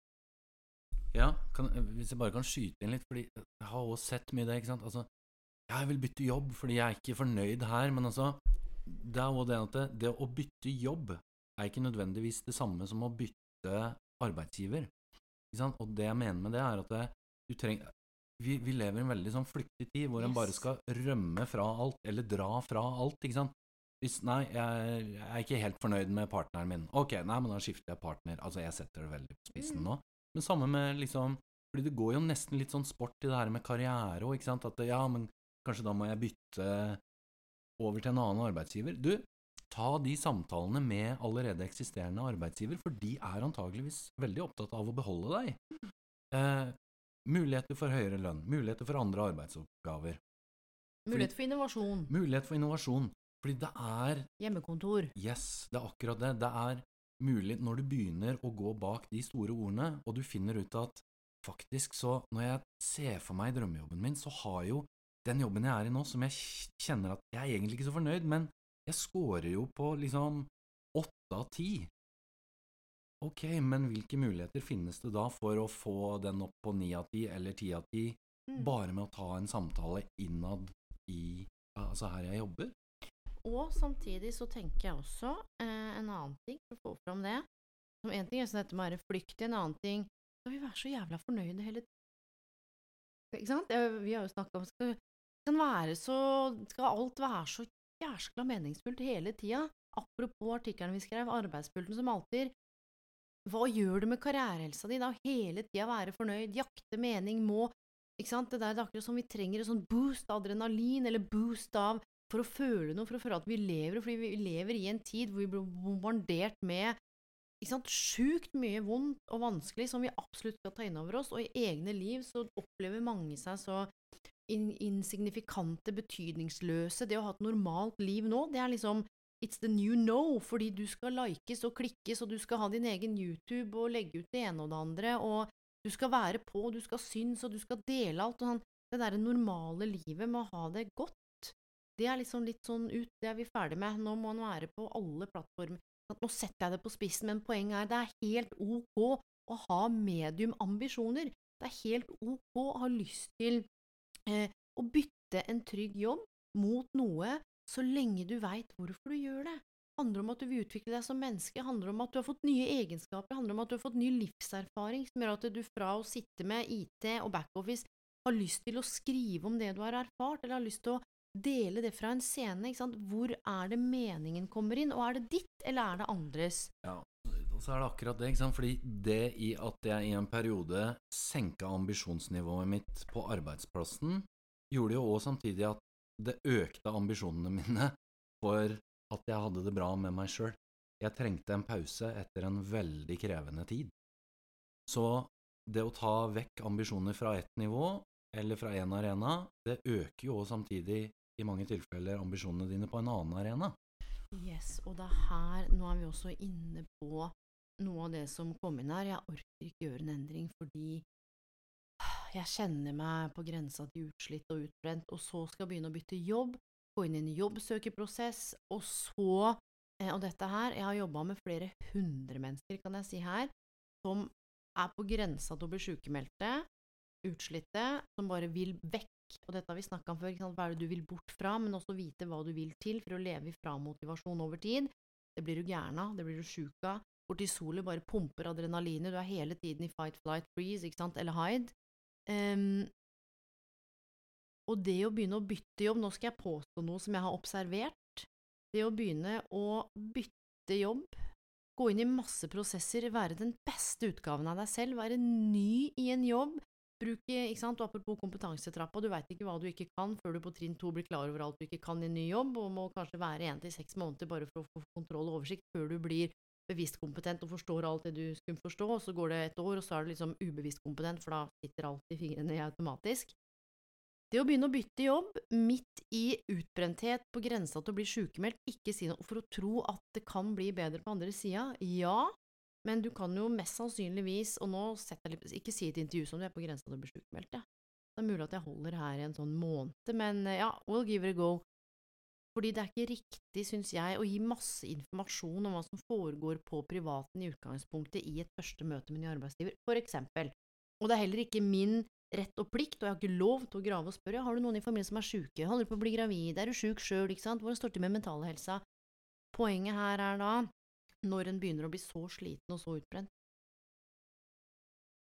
Ja, kan, hvis jeg bare kan skyte inn litt, fordi jeg har også sett mye det, ikke sant. Altså, jeg vil bytte jobb fordi jeg er ikke fornøyd her, men altså Det er jo det at det, det å bytte jobb er ikke nødvendigvis det samme som å bytte arbeidsgiver. Ikke sant? Og det jeg mener med det, er at det, du trenger vi, vi lever i en veldig sånn flyktig tid hvor en bare skal rømme fra alt, eller dra fra alt, ikke sant. Hvis, nei, jeg, jeg er ikke helt fornøyd med partneren min. Ok, nei, men da skifter jeg partner. Altså, jeg setter det veldig på spissen Mm. nå. Men samme med liksom Fordi det går jo nesten litt sånn sport i det her med karriere òg, ikke sant. At ja, men kanskje da må jeg bytte over til en annen arbeidsgiver. Du, ta de samtalene med allerede eksisterende arbeidsgiver, for de er antageligvis veldig opptatt av å beholde deg. Eh, muligheter for høyere lønn, muligheter for andre arbeidsoppgaver, Mulighet for innovasjon. mulighet for innovasjon. Fordi det er Hjemmekontor. Yes, det er akkurat det. Det er mulig når du begynner å gå bak de store ordene, og du finner ut at faktisk så, når jeg ser for meg drømmejobben min, så har jo den jobben jeg er i nå, som jeg kjenner at jeg er egentlig ikke så fornøyd, men jeg scorer jo på liksom åtte av ti. Ok, men hvilke muligheter finnes det da for å få den opp på ni av ti eller ti av ti, Mm. bare med å ta en samtale innad i Altså her jeg jobber? Og samtidig så tenker jeg også eh, en annen ting, for å få fram det. Som en ting er sånn dette med å være flyktig, en annen ting Skal vi være så jævla fornøyde hele tiden? Ikke sant? Jeg, vi har jo snakka om skal, kan være så, skal alt være så jæskla meningsfullt hele tida? Apropos artikkelen vi skrev, arbeidspulten som alltid. Hva gjør det med karrierehelsa di? Da hele tida være fornøyd, jakte mening, må ikke sant? Det, der, det er akkurat som vi trenger en sånn boost av adrenalin, eller boost av for å føle noe, for å føle at vi lever, fordi vi lever i en tid hvor vi blir bombardert med ikke sant, sjukt mye vondt og vanskelig som vi absolutt skal ta inn over oss, og i egne liv så opplever mange seg så insignifikante, betydningsløse. Det å ha et normalt liv nå, det er liksom It's the new no, fordi du skal likes og klikkes, og du skal ha din egen YouTube og legge ut det ene og det andre, og du skal være på, du skal synes, og du skal dele alt, og sånn. Det derre normale livet med å ha det godt, det er liksom litt sånn ut, det er vi ferdig med. Nå må man være på alle plattformer. Nå setter jeg det på spissen, men poenget er det er helt ok å ha mediumambisjoner. Det er helt ok å ha lyst til å bytte en trygg jobb mot noe så lenge du veit hvorfor du gjør det. Det handler om at du vil utvikle deg som menneske, handler om at du har fått nye egenskaper, handler om at du har fått ny livserfaring som gjør at du fra å sitte med IT og backoffice har lyst til å skrive om det du har erfart, eller har lyst til å dele det fra en scene. Ikke sant? Hvor er det meningen kommer inn, og er det ditt, eller er det andres? Ja, så er det akkurat det, ikke sant? Fordi det i at jeg i en periode senka ambisjonsnivået mitt på arbeidsplassen, gjorde jo også samtidig at det økte ambisjonene mine for at jeg hadde det bra med meg sjøl. jeg trengte en pause etter en veldig krevende tid. Så det å ta vekk ambisjoner fra ett nivå, eller fra én arena, det øker jo samtidig i mange tilfeller ambisjonene dine på en annen arena. Yes, og det er her Nå er vi også inne på noe av det som kom inn her. Jeg orker ikke gjøre en endring fordi jeg kjenner meg på grensa til utslitt og utbrent, og så skal jeg begynne å bytte jobb, gå inn i en jobbsøkerprosess, og så eh, Og dette her Jeg har jobba med flere hundre mennesker, kan jeg si her, som er på grensa til å bli sykemeldte, utslitte, som bare vil vekk. Og dette har vi snakka om før, hva er det du vil bort fra, men også vite hva du vil til for å leve ifra motivasjon over tid. Det blir du gæren av, det blir du sjuk av. Kortisolet bare pumper adrenalinet, du er hele tiden i fight, flight, freeze, ikke sant, eller hide. Um, og det å begynne å bytte jobb, nå skal jeg påstå noe som jeg har observert, det å begynne å bytte jobb, gå inn i masse prosesser, være den beste utgaven av deg selv, være ny i en jobb, bruke, ikke sant, og apropos kompetansetrappa, du veit ikke hva du ikke kan før du på trinn to blir klar over alt du ikke kan i en ny jobb, og må kanskje være én til seks måneder bare for å få kontroll og oversikt før du blir bevisst kompetent og forstår alt det du skulle forstå, og så går det et år, og så er du liksom ubevisst kompetent, for da sitter alt i fingrene automatisk. Det å begynne å bytte jobb midt i utbrenthet på grensa til å bli sykemeldt, ikke si noe for å tro at det kan bli bedre på andre sida, ja, men du kan jo mest sannsynligvis, og nå setter jeg litt, ikke si et intervju som du er på grensa til å bli sykemeldt, ja. Det er mulig at jeg holder her i en sånn måned, men ja, we'll give it a go. Fordi det er ikke riktig, syns jeg, å gi masse informasjon om hva som foregår på privaten i utgangspunktet i et første møte med ny arbeidsgiver, for eksempel. Og det er heller ikke min rett og plikt, og jeg har ikke lov til å grave og spørre har du noen i familien som er sjuke, holder du på å bli gravid, er du sjuk sjøl, ikke sant, hvordan står det til med mentalhelsa? Poenget her er da, når en begynner å bli så sliten og så utbrent,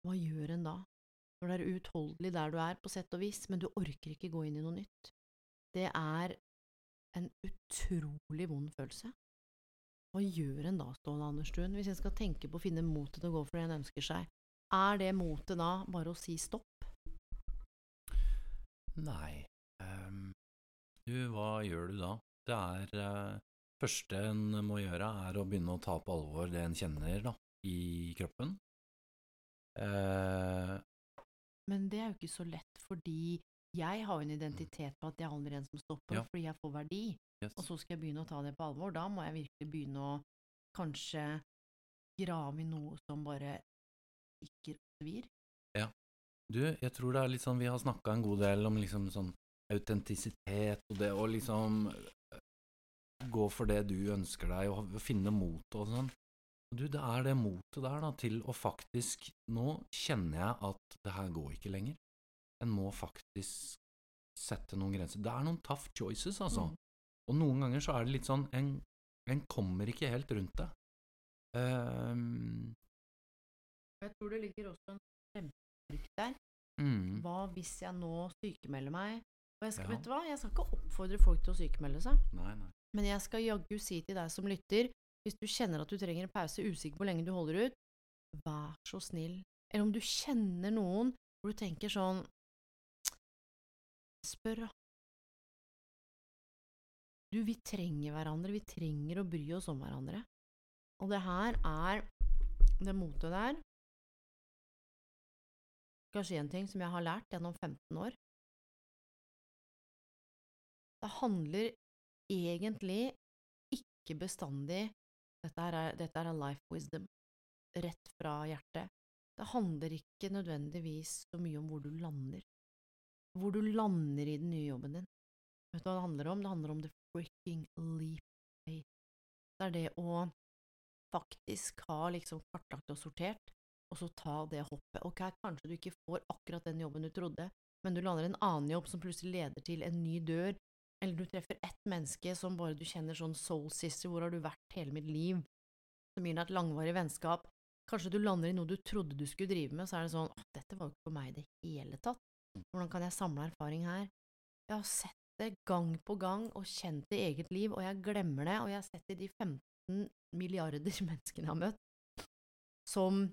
hva gjør en da? Når det er uutholdelig der du er, på sett og vis, men du orker ikke gå inn i noe nytt. Det er en utrolig vond følelse. Hva gjør en da, Ståle Anderstuen, hvis en skal tenke på å finne motet til å gå for det en ønsker seg? Er det motet da bare å si stopp? Nei, um, du, hva gjør du da? Det er uh, første en må gjøre, er å begynne å ta på alvor det en kjenner da, i kroppen. Uh, Men det er jo ikke så lett, fordi jeg har jo en identitet på at jeg aldri er en som stopper, ja. fordi jeg får verdi. Yes. Og så skal jeg begynne å ta det på alvor. Da må jeg virkelig begynne å kanskje grave i noe som bare ikke svir. Ja. Du, jeg tror det er litt sånn Vi har snakka en god del om liksom sånn autentisitet og det å liksom eh, gå for det du ønsker deg, og finne motet og sånn. Du, det er det motet der, da, til å faktisk Nå kjenner jeg at det her går ikke lenger. En må faktisk sette noen grenser. Det er noen tough choices, altså. Mm. Og noen ganger så er det litt sånn En, en kommer ikke helt rundt det. Um, jeg tror det ligger også en kjempefrykt der. Mm. Hva hvis jeg nå sykemelder meg? Og jeg skal, ja. vet du hva, jeg skal ikke oppfordre folk til å sykemelde seg. Nei, nei. Men jeg skal jaggu si til deg som lytter, hvis du kjenner at du trenger en pause, usikker på hvor lenge du holder ut, vær så snill. Eller om du kjenner noen hvor du tenker sånn spør, da. Du, vi trenger hverandre, vi trenger å bry oss om hverandre. Og det her er det motet der Kanskje en ting som jeg har lært gjennom 15 år. Det handler egentlig ikke bestandig dette er, dette er life wisdom, rett fra hjertet. Det handler ikke nødvendigvis så mye om hvor du lander hvor du lander i den nye jobben din. Vet du hva det handler om? Det handler om the freaking leap day. Det er det å faktisk ha liksom kartlagt og sortert, og så ta det hoppet. Ok, kanskje du ikke får akkurat den jobben du trodde, men du lander en annen jobb som plutselig leder til en ny dør, eller du treffer ett menneske som bare du kjenner sånn soul sister, hvor har du vært hele mitt liv, som gir deg et langvarig vennskap. Kanskje du lander i noe du trodde du skulle drive med, så er det sånn dette var jo ikke for meg i det hele tatt. Hvordan kan jeg samle erfaring her? Jeg har sett det gang på gang og kjent det i eget liv, og jeg glemmer det, og jeg har sett i de 15 milliarder menneskene jeg har møtt, som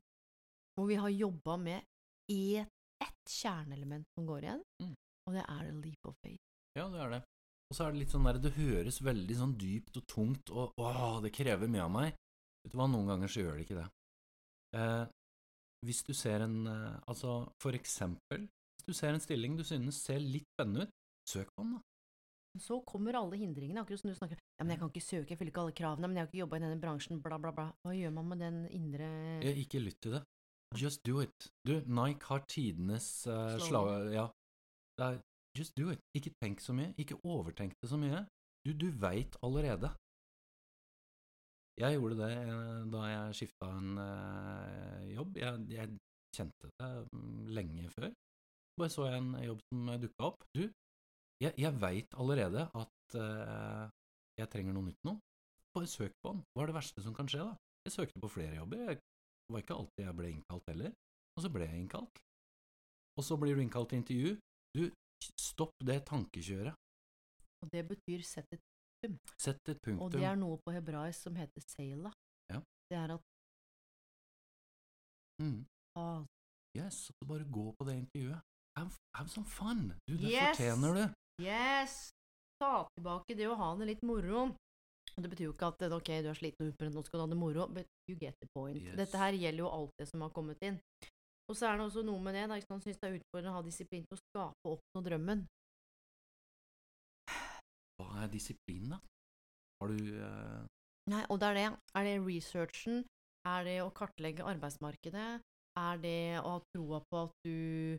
hvor vi har jobba med ett et kjerneelement som går igjen, mm. og det er leap of faith. Ja, det er det. Og så er det litt sånn der, det høres veldig sånn dypt og tungt og åh, det krever mye av meg. Vet du hva, noen ganger så gjør det ikke det. Eh, hvis du ser en eh, Altså, for eksempel, du ser en stilling du synes ser litt spennende ut, søk på den, da. Så kommer alle hindringene, akkurat som du snakker Ja, men jeg kan ikke søke, jeg fyller ikke alle kravene, men jeg har ikke jobba i denne bransjen, bla, bla, bla. Hva gjør man med den indre jeg, Ikke lytt til det. Just do it. Du, Nike har tidenes uh, slag... Ja. Er just do it. Ikke tenk så mye. Ikke overtenk det så mye. Du, du veit allerede. Jeg gjorde det eh, da jeg skifta en eh, jobb. Jeg, jeg kjente det mm, lenge før. Bare så jeg en jobb som dukka opp. Du, jeg, jeg veit allerede at uh, jeg trenger noe nytt nå. Bare søk på den. Hva er det verste som kan skje, da? Jeg søkte på flere jobber. Jeg, det var ikke alltid jeg ble innkalt heller. Og så ble jeg innkalt. Og så blir du innkalt til intervju. Du, stopp det tankekjøret. Og det betyr sett et Sett et punktum. Og det er noe på hebraisk som heter seila. Ja. Det er at mm. ah, Yes, så bare gå på det intervjuet. Have, have some fun! Du, det Yes! fortjener du. Yes! Ta tilbake det å ha det litt moro. Det betyr jo ikke at eh, ok, du er sliten og utbrent, nå skal du ha det moro, but you get the point. Yes. Dette her gjelder jo alt det som har kommet inn. Og så er det også noe med det, da, sant, syns det er utfordrende å ha disiplin til å skape opp noe drømmen. Hva er disiplin, da? Har du uh... Nei, og det er det. Er det researchen? Er det å kartlegge arbeidsmarkedet? Er det å ha troa på at du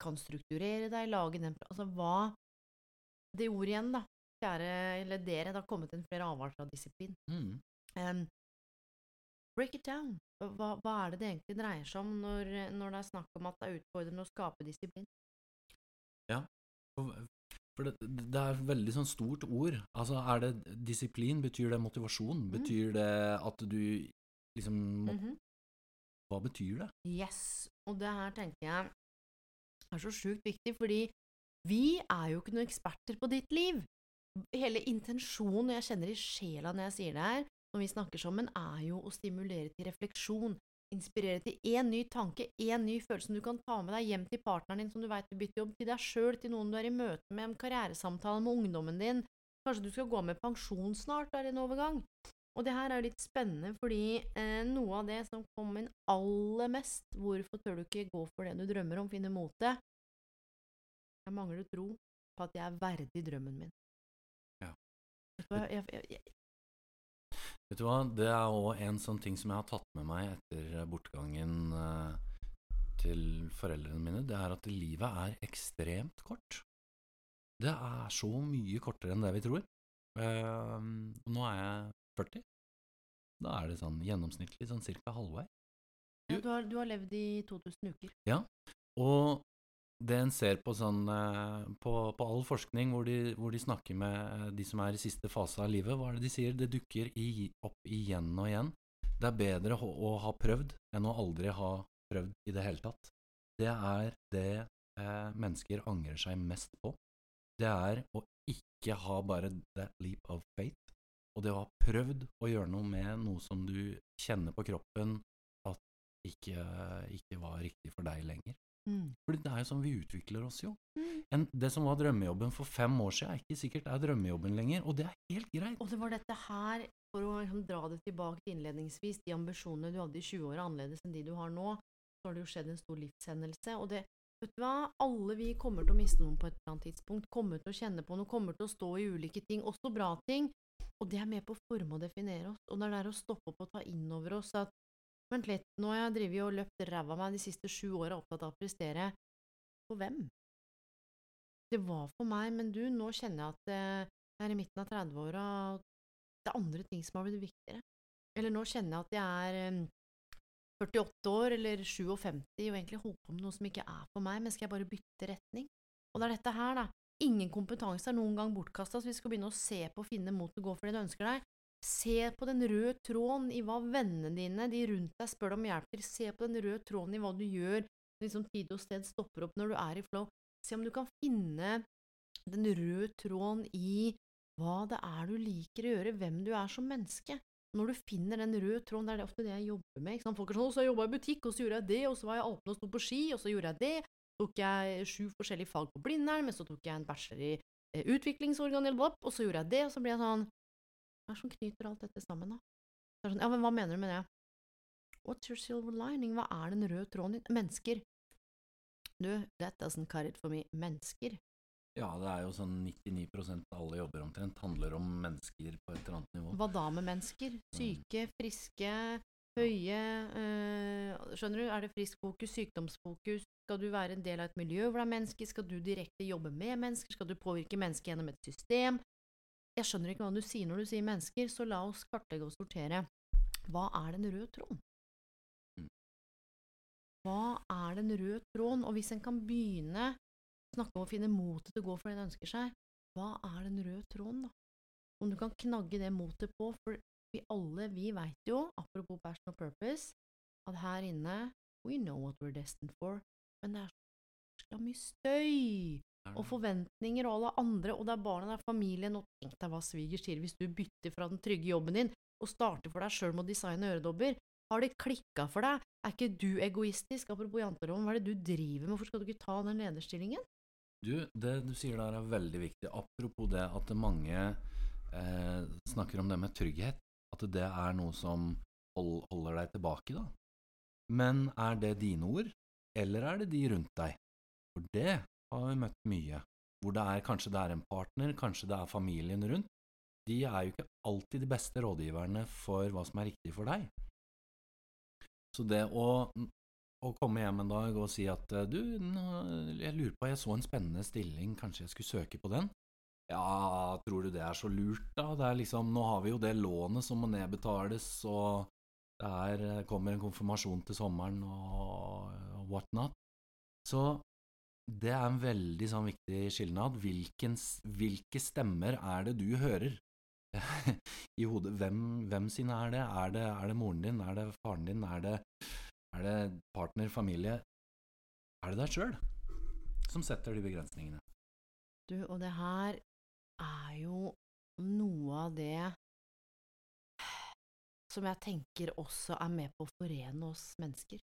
kan strukturere deg, lage den Altså hva Det ordet igjen, da. Kjære, eller dere, det har kommet inn flere avarter av disiplin. mm. Um, break it down. Hva, hva er det det egentlig dreier seg om når, når det er snakk om at det er utfordrende å skape disiplin? Ja, for det, det er veldig sånn stort ord. Altså, er det disiplin? Betyr det motivasjon? Betyr det at du liksom må, Mhm. Hva betyr det? Yes. Og det her tenker jeg er så sjukt viktig, fordi vi er jo ikke noen eksperter på ditt liv. Hele intensjonen, og jeg kjenner i sjela når jeg sier det her, når vi snakker sammen, er jo å stimulere til refleksjon. Inspirere til én ny tanke, én ny følelse som du kan ta med deg hjem til partneren din som du veit vil bytte jobb, til deg sjøl, til noen du er i møte med, en karrieresamtale med ungdommen din. Kanskje du skal gå med pensjon snart, er det en overgang? Og det her er jo litt spennende, fordi eh, noe av det som kom inn aller mest Hvorfor tør du ikke gå for det du drømmer om, finne motet? Jeg mangler tro på at jeg er verdig drømmen min. Ja. Vet du hva, jeg, jeg, jeg, Vet du hva, det er òg en sånn ting som jeg har tatt med meg etter bortgangen eh, til foreldrene mine, det er at livet er ekstremt kort. Det er så mye kortere enn det vi tror. Eh, nå er jeg 40. Da er det sånn gjennomsnittlig sånn cirka halvvei. ja, du, har, du har levd i 2000 uker. Ja, Og det en ser på sånn eh, på, på all forskning hvor de, hvor de snakker med eh, de som er i siste fase av livet, hva er det de sier? Det dukker i, opp igjen og igjen. Det er bedre å, å ha prøvd enn å aldri ha prøvd i det hele tatt. Det er det eh, mennesker angrer seg mest på. Det er å ikke ha bare that leap of faith, og det å ha prøvd å gjøre noe med noe som du kjenner på kroppen at ikke, ikke var riktig for deg lenger. Mm. Fordi det er jo sånn vi utvikler oss jo. Mm. En, det som var drømmejobben for fem år siden, er ikke sikkert er drømmejobben lenger, og det er helt greit. Og det var dette her, for å liksom dra det tilbake til innledningsvis, de ambisjonene du hadde i 20-åra annerledes enn de du har nå, så har det jo skjedd en stor livshendelse, og det Vet du hva, alle vi kommer til å miste noen på et eller annet tidspunkt, kommer til å kjenne på noe, kommer til å stå i ulike ting, også bra ting, og det er med på å forme og definere oss, og det er der å stoppe opp og ta inn over oss at Vent litt, nå har jeg drevet og løpt ræva av meg de siste sju åra opptatt av å prestere. For hvem? Det var for meg, men du, nå kjenner jeg at eh, jeg er i midten av 30-åra, og det er andre ting som har blitt viktigere. Eller nå kjenner jeg at jeg er eh, 48 år eller 57 og egentlig holder på med noe som ikke er for meg, men skal jeg bare bytte retning? Og det er dette her, da. Ingen kompetanse er noen gang bortkasta, så vi skal begynne å se på og finne mot å gå for det du ønsker deg. Se på den røde tråden i hva vennene dine, de rundt deg, spør om hjelp til. Se på den røde tråden i hva du gjør liksom tid og sted stopper opp når du er i flow. Se om du kan finne den røde tråden i hva det er du liker å gjøre, hvem du er som menneske. Når du finner den røde tråden, det er det ofte det jeg jobber med. Folk er sånn, «Å, så jeg jobba i butikk, og så gjorde jeg det, og så var jeg alpen og sto på ski, og så gjorde jeg det. Tok jeg sju forskjellige fag på Blindern, men så tok jeg en bachelor i eh, utviklingsorganisasjon, og så gjorde jeg det, og så blir jeg sånn Hva er det som knyter alt dette sammen, da? Så er sånn, ja, men hva mener du med det? What's your silver lining? Hva er den røde tråden din? Mennesker. Du, that doesn't cut it for me. Mennesker. Ja, det er jo sånn 99% av alle jobber omtrent handler om mennesker på et eller annet nivå. Hva da med mennesker? Syke, friske, høye øh, Skjønner du? Er det frisk fokus, sykdomsfokus? Skal du være en del av et miljø hvor det er mennesker? Skal du direkte jobbe med mennesker? Skal du påvirke mennesker gjennom et system? Jeg skjønner ikke hva du sier når du sier mennesker, så la oss kartlegge og sortere. Hva er den røde tråden? Mm. Hva er den røde tråden? Og hvis en kan begynne å snakke om å finne motet til å gå for det en ønsker seg, hva er den røde tråden, da? Om du kan knagge det motet på, for vi alle, vi veit jo, apropos passion og purpose, at her inne we know what we're destined for, men det er så mye støy og forventninger og alle andre, og det er barna, det er familien, og tenk deg hva svigers sier hvis du bytter fra den trygge jobben din og starter for deg sjøl med å designe øredobber. Har det klikka for deg? Er ikke du egoistisk? Apropos janteloven, hva er det du driver med, hvorfor skal du ikke ta den lederstillingen? Du, det du sier der er veldig viktig. Apropos det at mange eh, snakker om det med trygghet, at det er noe som hold, holder deg tilbake, da. Men er det dine ord, eller er det de rundt deg? For det har vi møtt mye, hvor det er kanskje det er en partner, kanskje det er familien rundt. De er jo ikke alltid de beste rådgiverne for hva som er riktig for deg. Så det å, å komme hjem en dag og si at du, jeg lurer på, jeg så en spennende stilling, kanskje jeg skulle søke på den? Ja, tror du det er så lurt, da? Det er liksom, nå har vi jo det lånet som må nedbetales, og det er, kommer en konfirmasjon til sommeren og, og whatnot. Så det er en veldig sånn viktig skilnad. Hvilken, hvilke stemmer er det du hører i hodet? Hvem, hvem sine er det? Er, det? er det moren din? Er det faren din? Er det, er det partner, familie? Er det deg sjøl som setter de begrensningene? Du, og det her er jo noe av det som jeg tenker også er med på å forene oss mennesker.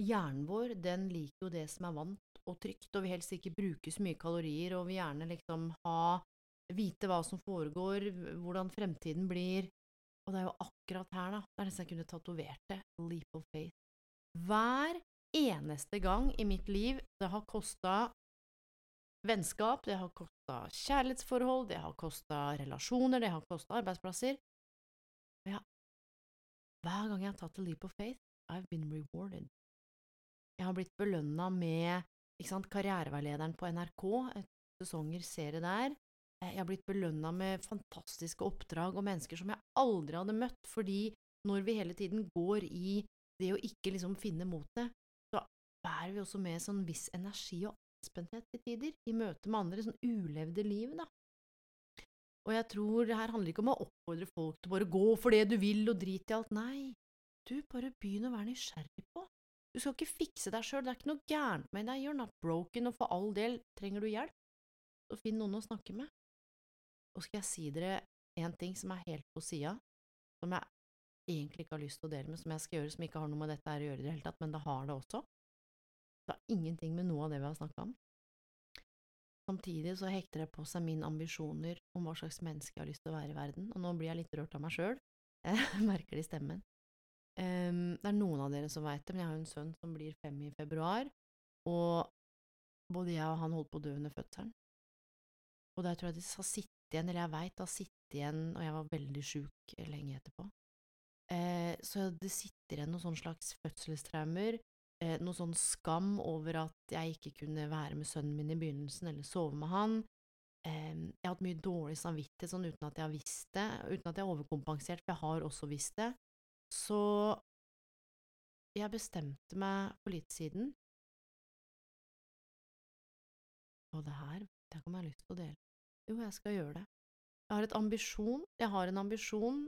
Hjernen vår, den liker jo det som er vant og trygt, og vil helst ikke bruke så mye kalorier, og vil gjerne liksom ha vite hva som foregår, hvordan fremtiden blir, og det er jo akkurat her, da, det er nesten jeg kunne tatovert det, leap of faith. Hver eneste gang i mitt liv det har kosta vennskap, det har kosta kjærlighetsforhold, det har kosta relasjoner, det har kosta arbeidsplasser, ja, hver gang jeg har tatt a leap of faith, I've been rewarded. Jeg har blitt belønna med sant, karriereveilederen på NRK, sesonger serie der. Jeg har blitt belønna med fantastiske oppdrag og mennesker som jeg aldri hadde møtt, fordi når vi hele tiden går i det å ikke liksom finne motet, så bærer vi også med sånn viss energi og anspenthet til tider, i møte med andre, sånn ulevde liv, da. Og jeg tror det her handler ikke om å oppfordre folk til bare gå for det du vil og drit i alt, nei, du, bare begynn å være nysgjerrig på. Du skal ikke fikse deg sjøl, det er ikke noe gærent med deg, you're not broken, og for all del, trenger du hjelp, så finn noen å snakke med. Og skal jeg si dere en ting som er helt på sida, som jeg egentlig ikke har lyst til å dele med, som jeg skal gjøre, som ikke har noe med dette her å gjøre i det hele tatt, men det har det også. Det har ingenting med noe av det vi har snakka om. Samtidig så hekter det på seg mine ambisjoner om hva slags menneske jeg har lyst til å være i verden, og nå blir jeg litt rørt av meg sjøl, jeg merker det i stemmen. Um, det er noen av dere som veit det, men jeg har en sønn som blir fem i februar, og både jeg og han holdt på å dø under fødselen. Og der tror jeg det har sittet igjen, eller jeg veit det har sittet igjen, og jeg var veldig sjuk lenge etterpå. Eh, så det sitter igjen noen slags fødselstraumer, eh, noe sånn skam over at jeg ikke kunne være med sønnen min i begynnelsen, eller sove med han. Eh, jeg har hatt mye dårlig samvittighet sånn uten at jeg har visst det, uten at jeg har overkompensert, for jeg har også visst det. Så jeg bestemte meg for litt siden Og det her det jeg jeg lyst til å dele. Jo, jeg skal gjøre det. Jeg har ambisjon, jeg har en ambisjon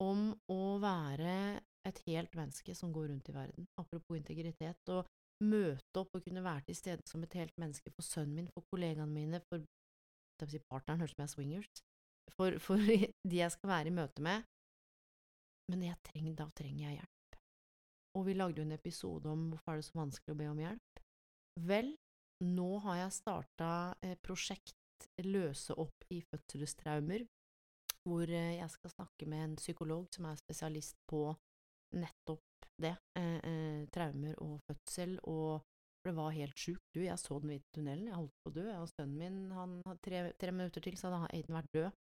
om å være et helt menneske som går rundt i verden, apropos integritet, og møte opp og kunne være til stede som et helt menneske for sønnen min, for kollegaene mine, for si, partneren, høres ut som jeg er swingers, for, for de jeg skal være i møte med, men trenger, da trenger jeg hjelp. Og vi lagde jo en episode om hvorfor er det så vanskelig å be om hjelp. Vel, nå har jeg starta prosjekt Løse opp i fødselstraumer, hvor eh, jeg skal snakke med en psykolog som er spesialist på nettopp det. Eh, eh, traumer og fødsel, og for det var helt sjukt. Du, jeg så den hvite tunnelen, jeg holdt på å dø. Og sønnen min, han hadde tre, tre minutter til, så hadde Aiden vært død.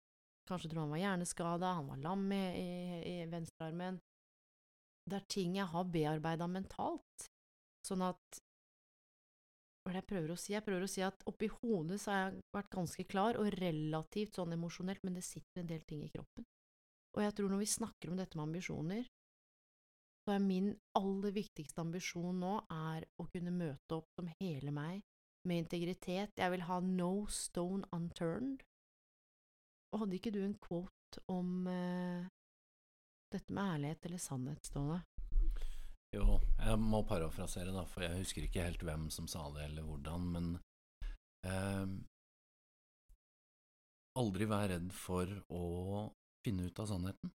Kanskje tror han var hjerneskada, han var lam i, i, i venstrearmen. Det er ting jeg har bearbeida mentalt. Sånn at Hva er det jeg prøver å si? Jeg prøver å si at oppi hodet så har jeg vært ganske klar, og relativt sånn emosjonelt, men det sitter en del ting i kroppen. Og jeg tror når vi snakker om dette med ambisjoner, så er min aller viktigste ambisjon nå er å kunne møte opp som hele meg, med integritet. Jeg vil ha no stone unturned. Og hadde ikke du en quote om uh, dette med ærlighet eller sannhet, Ståle? Jo, jeg må parafrasere, da, for jeg husker ikke helt hvem som sa det, eller hvordan, men eh, Aldri vær redd for å finne ut av sannheten.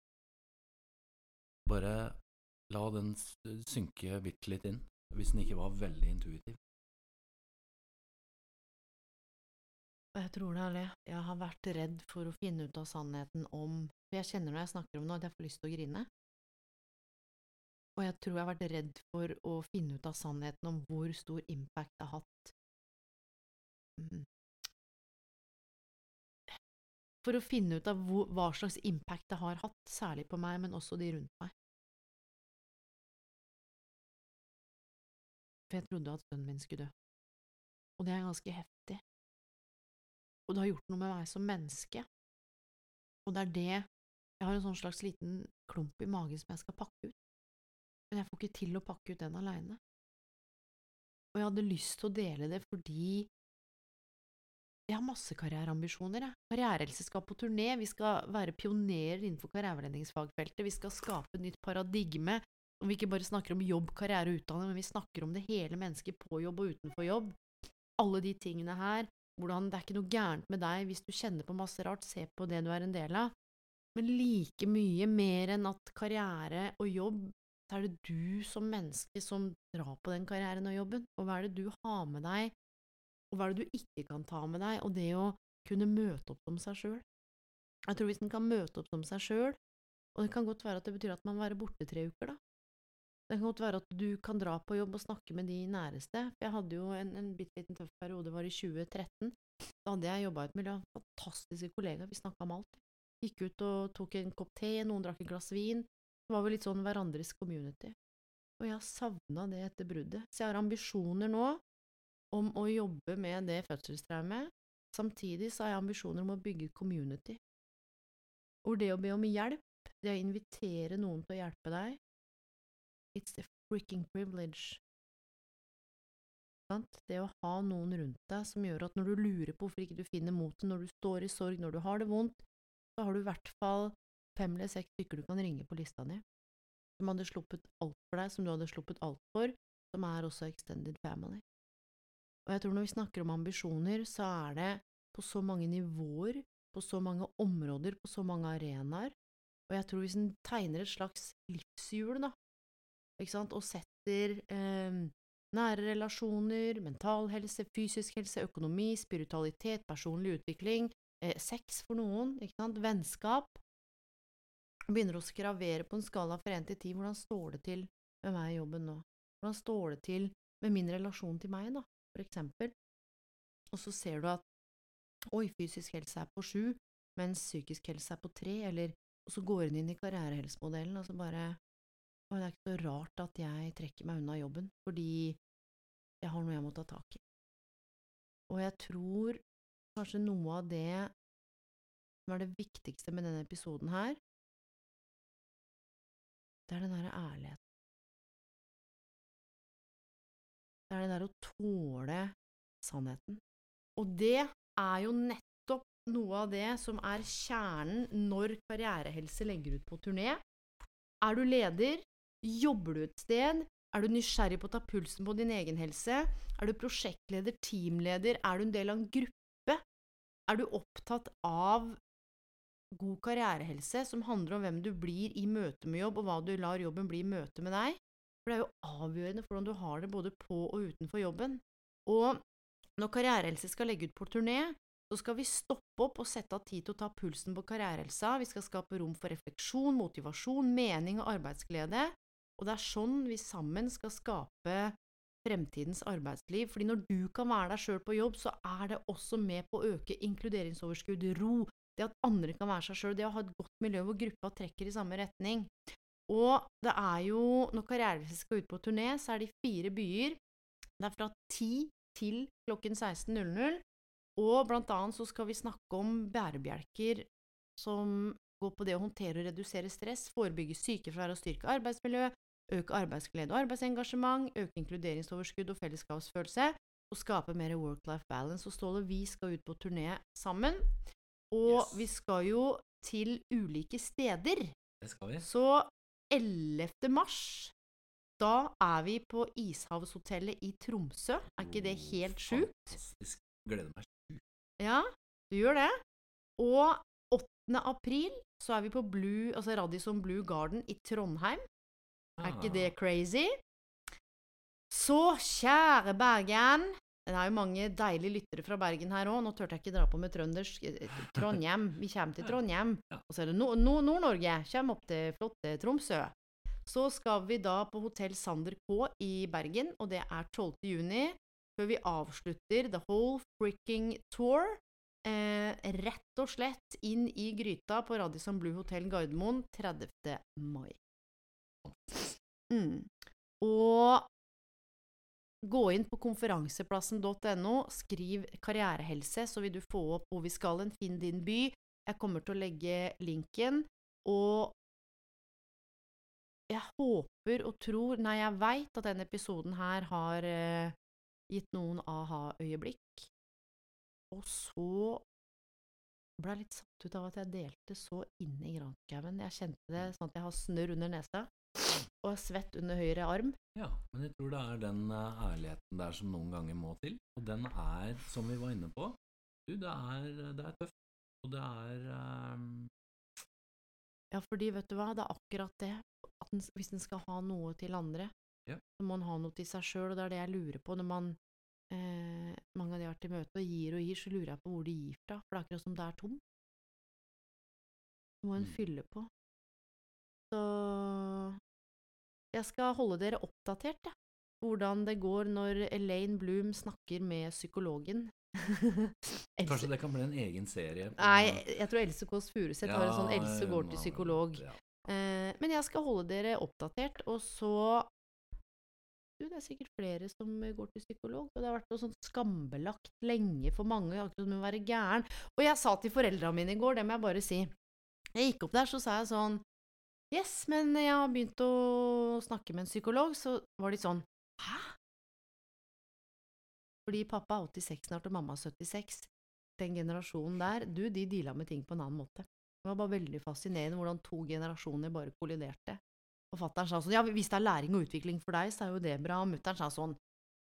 Bare la den synke bitte litt inn, hvis den ikke var veldig intuitiv. Jeg tror det er det. Jeg har vært redd for å finne ut av sannheten om For jeg kjenner når jeg snakker om noe at jeg får lyst til å grine. Og jeg tror jeg har vært redd for å finne ut av sannheten om hvor stor impact det har hatt mm. For å finne ut av hva slags impact det har hatt, særlig på meg, men også de rundt meg. For jeg trodde at sønnen min skulle dø. Og det er ganske heftig. Og det har gjort noe med meg som menneske. Og det er det Jeg har en sånn slags liten klump i magen som jeg skal pakke ut men jeg får ikke til å pakke ut den aleine. Og jeg hadde lyst til å dele det fordi jeg har masse karriereambisjoner, jeg. Karrierehelse skal på turné, vi skal være pionerer innenfor karriereveiledningsfagfeltet, vi skal skape et nytt paradigme, og vi ikke bare snakker om jobb, karriere og utdanning, men vi snakker om det hele mennesket på jobb og utenfor jobb. Alle de tingene her, hvordan det er ikke noe gærent med deg hvis du kjenner på masse rart, se på det du er en del av, men like mye mer enn at karriere og jobb så er det du som menneske som drar på den karrieren og jobben, og hva er det du har med deg, og hva er det du ikke kan ta med deg, og det å kunne møte opp som seg sjøl. Jeg tror hvis en kan møte opp som seg sjøl, og det kan godt være at det betyr at man må være borte tre uker, da. Det kan godt være at du kan dra på jobb og snakke med de næreste. Jeg hadde jo en, en bitte liten tøff periode, det var i 2013. Da hadde jeg jobba i et miljø, fantastiske kollegaer, vi snakka om alt. Gikk ut og tok en kopp te, noen drakk et glass vin, det var vel litt sånn hverandres community. Og jeg har savna det etter bruddet. Så jeg har ambisjoner nå om å jobbe med det fødselstraumet. Samtidig så har jeg ambisjoner om å bygge community. Hvor det å be om hjelp, det å invitere noen til å hjelpe deg It's a freaking privilege. Det å ha noen rundt deg som gjør at når du lurer på hvorfor ikke du finner motet, når du står i sorg, når du har det vondt, så har du i hvert fall fem eller seks stykker du kan ringe på lista di, som hadde sluppet alt for deg, som du hadde sluppet alt for, som er også extended family. Og jeg tror når vi snakker om ambisjoner, så er det på så mange nivåer, på så mange områder, på så mange arenaer, og jeg tror hvis en tegner et slags livshjul, da, ikke sant, og setter eh, nære relasjoner, mental helse, fysisk helse, økonomi, spiritualitet, personlig utvikling, eh, sex for noen, ikke sant, vennskap, begynner å skravere på en skala fra én til ti, hvordan står det til med meg i jobben nå? Hvordan står det til med min relasjon til meg, da, for eksempel? Og så ser du at oi, fysisk helse er på sju, mens psykisk helse er på tre, eller og så går hun inn i karrierehelsemodellen, og så bare Å, det er ikke så rart at jeg trekker meg unna jobben, fordi jeg har noe jeg må ta tak i. Og jeg tror kanskje noe av det som er det viktigste med denne episoden her, det er den derre ærligheten. Det er det der å tåle sannheten. Og det er jo nettopp noe av det som er kjernen når Karrierehelse legger ut på turné. Er du leder? Jobber du et sted? Er du nysgjerrig på å ta pulsen på din egen helse? Er du prosjektleder, teamleder? Er du en del av en gruppe? Er du opptatt av god karrierehelse som handler om hvem du blir i møte med jobb, og hva du lar jobben bli i møte med deg. For det er jo avgjørende for hvordan du har det både på og utenfor jobben. Og når karrierehelse skal legge ut på turné, så skal vi stoppe opp og sette av tid til å ta pulsen på karrierehelsa. Vi skal skape rom for refleksjon, motivasjon, mening og arbeidsglede. Og det er sånn vi sammen skal skape fremtidens arbeidsliv. Fordi når du kan være deg sjøl på jobb, så er det også med på å øke inkluderingsoverskudd, ro, det at andre kan være seg sjøl, det å ha et godt miljø hvor gruppa trekker i samme retning. Og det er jo, når karrierelivet skal ut på turné, så er det i fire byer. Det er fra 10 til klokken 16.00. Og blant annet så skal vi snakke om bærebjelker som går på det å håndtere og redusere stress, forebygge sykefravær og styrke arbeidsmiljø, øke arbeidsglede og arbeidsengasjement, øke inkluderingsoverskudd og fellesskapsfølelse, og skape mer work-life balance. Og Ståle, vi skal ut på turné sammen, og Yes. vi skal jo til ulike steder. Det skal vi. Så 11. mars, da er vi på Ishavshotellet i Tromsø. Er ikke det helt sjukt? Fantastisk. Gleder meg sjukt. Ja, du gjør det. Og 8. april så er vi på Blue, altså Radisson Blue Garden i Trondheim. Er ikke det crazy? Så, kjære Bergen Det er jo mange deilige lyttere fra Bergen her òg. Nå turte jeg ikke dra på med trøndersk. Eh, Trondheim. Vi kommer til Trondheim. Og så er det Nord- Nord- Nord-Norge. Kommer opp til flotte Tromsø. Så skal vi da på Hotell Sander K i Bergen, og det er 12. juni. Før vi avslutter The Whole Fricking Tour. Eh, rett og slett inn i gryta på Radisson Blue Hotel Gardermoen 30. mai. Mm. Og gå inn på konferanseplassen.no, skriv karrierehelse, så vil du få opp hvor vi skal hen. Finn din by. Jeg kommer til å legge linken. Og jeg håper og tror Nei, jeg veit at denne episoden her har eh, gitt noen aha-øyeblikk. Og så ble jeg litt satt ut av at jeg delte så inne i granskauen. Jeg kjente det sånn at jeg har snørr under nesa og svett under høyre arm. Ja, men jeg tror det er den eh, ærligheten der som noen ganger må til. Og den er, som vi var inne på, du, det er, det er tøft. Og det er um... Ja, fordi vet du hva, det er akkurat det. At den, hvis en skal ha noe til andre, Ja. så må en ha noe til seg sjøl, og det er det jeg lurer på når man eh, Mange av de har vært i møte og gir og gir, så lurer jeg på hvor de gir fra, for det er akkurat som det er tomt. Det må en Mm. fylle på. Så jeg skal holde dere oppdatert, jeg. Hvordan det går når Elaine Bloom snakker med psykologen. Kanskje det kan bli en egen serie? Nei, jeg tror Else Kåss Furuseth har en sånn 'Else går til psykolog'. ja. Eh, men jeg skal holde dere oppdatert, og så Du, det er sikkert flere som går til psykolog, og det har vært noe sånn skambelagt lenge for mange, akkurat som å være gæren. Og jeg sa til foreldra mine i går, det må jeg bare si Jeg gikk opp der, så sa jeg sånn Yes, men jeg har begynt å snakke med en psykolog, så var de sånn Hæ? Fordi pappa er 86 snart, og mamma er 76. Den generasjonen der, du, de deala med ting på en annen måte. Det var bare veldig fascinerende hvordan to generasjoner bare kolliderte. Og fatter'n sa sånn Ja, hvis det er læring og utvikling for deg, så er jo det bra. Og mutter'n sa sånn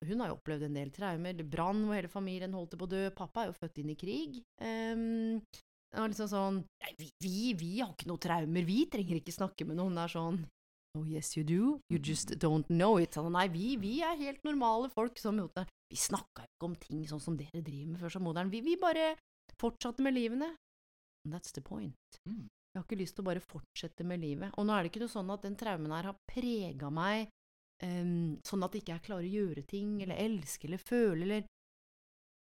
Hun har jo opplevd en del traumer. Brann hvor hele familien holdt på å dø. Pappa er jo født inn i krig. Um, det var liksom sånn Nei, vi, vi, vi har ikke noe traumer. Vi trenger ikke snakke med noen. Det er sånn Oh, yes, you do. You just don't know it. Sånn, nei, vi, vi er helt normale folk. Som, måte, vi snakka ikke om ting sånn som dere driver med før som moderen. Vi, vi bare fortsatte med livene. And that's the point. Mm. Jeg har ikke lyst til å bare fortsette med livet. Og nå er det ikke noe sånn at den traumen her har prega meg um, sånn at jeg ikke klarer å gjøre ting, eller elske, eller føle, eller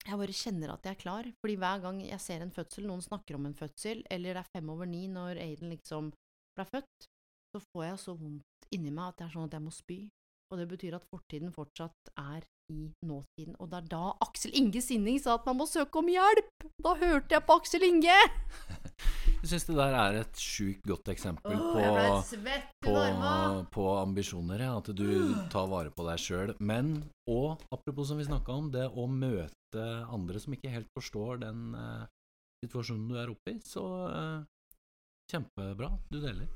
Jeg bare kjenner at jeg er klar. Fordi hver gang jeg ser en fødsel, noen snakker om en fødsel, eller det er fem over ni når Aiden liksom ble født, så får jeg så vondt inni meg at det er sånn at jeg må spy. Og det betyr at fortiden fortsatt er i nåtiden. Og det er da Aksel Inge Sinning sa at man må søke om hjelp! Da hørte jeg på Aksel Inge! Jeg syns det der er et sjukt godt eksempel oh, på på, på ambisjoner, ja, at du tar vare på deg sjøl. Men og apropos som vi snakka om, det å møte andre som ikke helt forstår den uh, situasjonen du er oppe i, så uh, kjempebra. Du deler.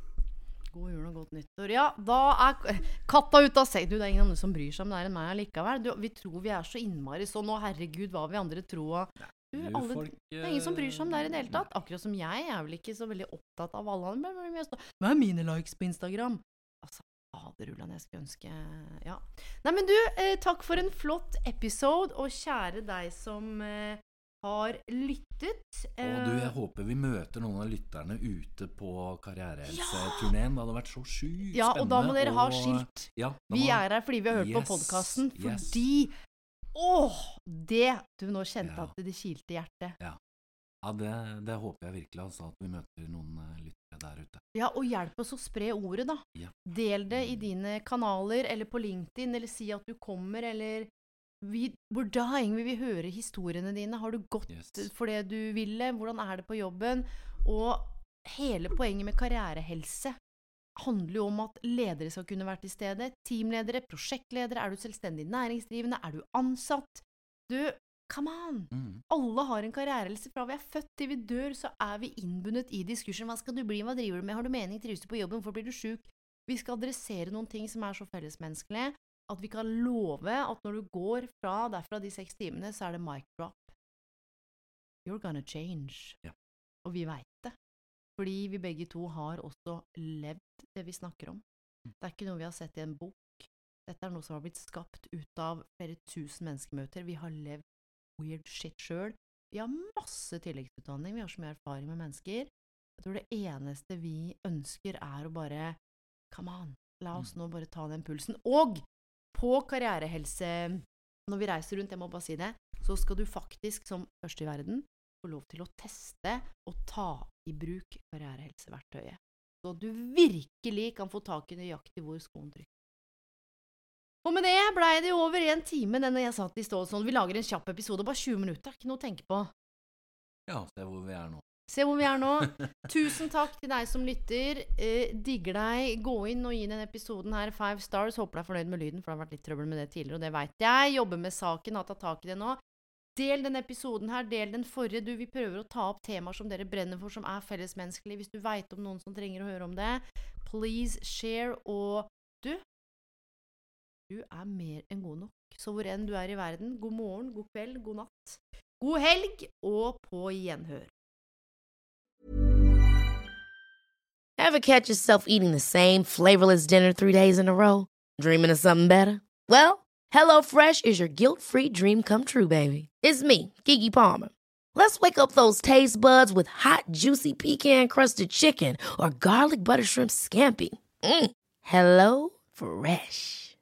God jul og godt nyttår. Ja, da er katta ut av seg. Du, det er ingen andre som bryr seg om det er enn meg likevel. Du, vi tror vi er så innmari sånn, og herregud, hva vi andre tror Du, alle, folk, Det er ingen som bryr seg om det her i det hele tatt. Akkurat som jeg, jeg er vel ikke så veldig opptatt av alle andre. men Hva er mine likes på Instagram? Faderullan, jeg skulle ønske Ja. Nei, men du, eh, takk for en flott episode, og kjære deg som eh, har lyttet. Og du, jeg Eh, håper vi møter noen av lytterne ute på karrierehelseturneen. Det hadde vært så sjukt Ja, og da må spennende, dere ha og- skilt. Ja, da Vi må- er her fordi vi har hørt på Yes, podkasten. yes. Fordi Åh! Det Du, nå kjente Ja. at det kilte i hjertet. Ja, det, det håper jeg virkelig, altså. At vi møter noen eh, lyttere der ute. Ja, og hjelp oss å spre ordet, da. Ja. Del det i dine kanaler, eller på LinkedIn, eller si at du kommer, eller vi, We're dying, vi vil høre historiene dine. Har du gått Yes. for det du ville? Hvordan er det på jobben? Og hele poenget med karrierehelse handler jo om at ledere skal kunne være til stede. Teamledere, prosjektledere. Er du selvstendig næringsdrivende? Er du ansatt? Du, come on! Mm. Alle har en karrierelse Fra vi er født til vi dør, så er vi innbundet i diskursen. Hva skal du bli, hva driver du med, har du mening, trives du på jobben, hvorfor blir du sjuk? Vi skal adressere noen ting som er så fellesmenneskelige, at vi kan love at når du går fra derfra de seks timene, så er det mic drop. You're gonna change. Ja. Og vi veit det. Fordi vi begge to har også levd det vi snakker om. Det er ikke noe vi har sett i en bok. Dette er noe som har blitt skapt ut av flere tusen menneskemøter. Vi har levd weird shit sjøl. Vi har masse tilleggsutdanning, vi har så mye erfaring med mennesker. Jeg tror det eneste vi ønsker, er å bare Come on, la oss nå bare ta den pulsen. Og på karrierehelse, når vi reiser rundt, jeg må bare si det, så skal du faktisk som første i verden få lov til å teste og ta i bruk karrierehelseverktøyet. Så du virkelig kan få tak i nøyaktig hvor skoen trykker. Og med det blei det jo over en time denne jeg satt i stål sånn. Vi lager en kjapp episode, bare 20 minutter, ikke noe å tenke på. Ja, se hvor vi er nå. Se hvor vi er nå. Tusen takk til deg som lytter. Eh, digger deg. Gå inn og gi den episoden her five stars. Håper du er fornøyd med lyden, for det har vært litt trøbbel med det tidligere, og det veit jeg. Jobber med saken, har tatt tak i det nå. Del denne episoden her, del den forrige. Du, vi prøver å ta opp temaer som dere brenner for, som er fellesmenneskelige. Hvis du veit om noen som trenger å høre om det, please share. Og du, du er mer enn god nok. Så hvor enn du er i verden, god morgen, god kveld, god natt. God helg, og på gjenhør. Ever catch yourself eating the same flavorless dinner three days in a row? Dreaming of something better? Well, HelloFresh is your guilt free dream come true, baby. It's me, Gigi Palmer. Let's wake up those taste buds with hot, juicy pecan crusted chicken or garlic butter shrimp scampi. Mm. Hello Fresh.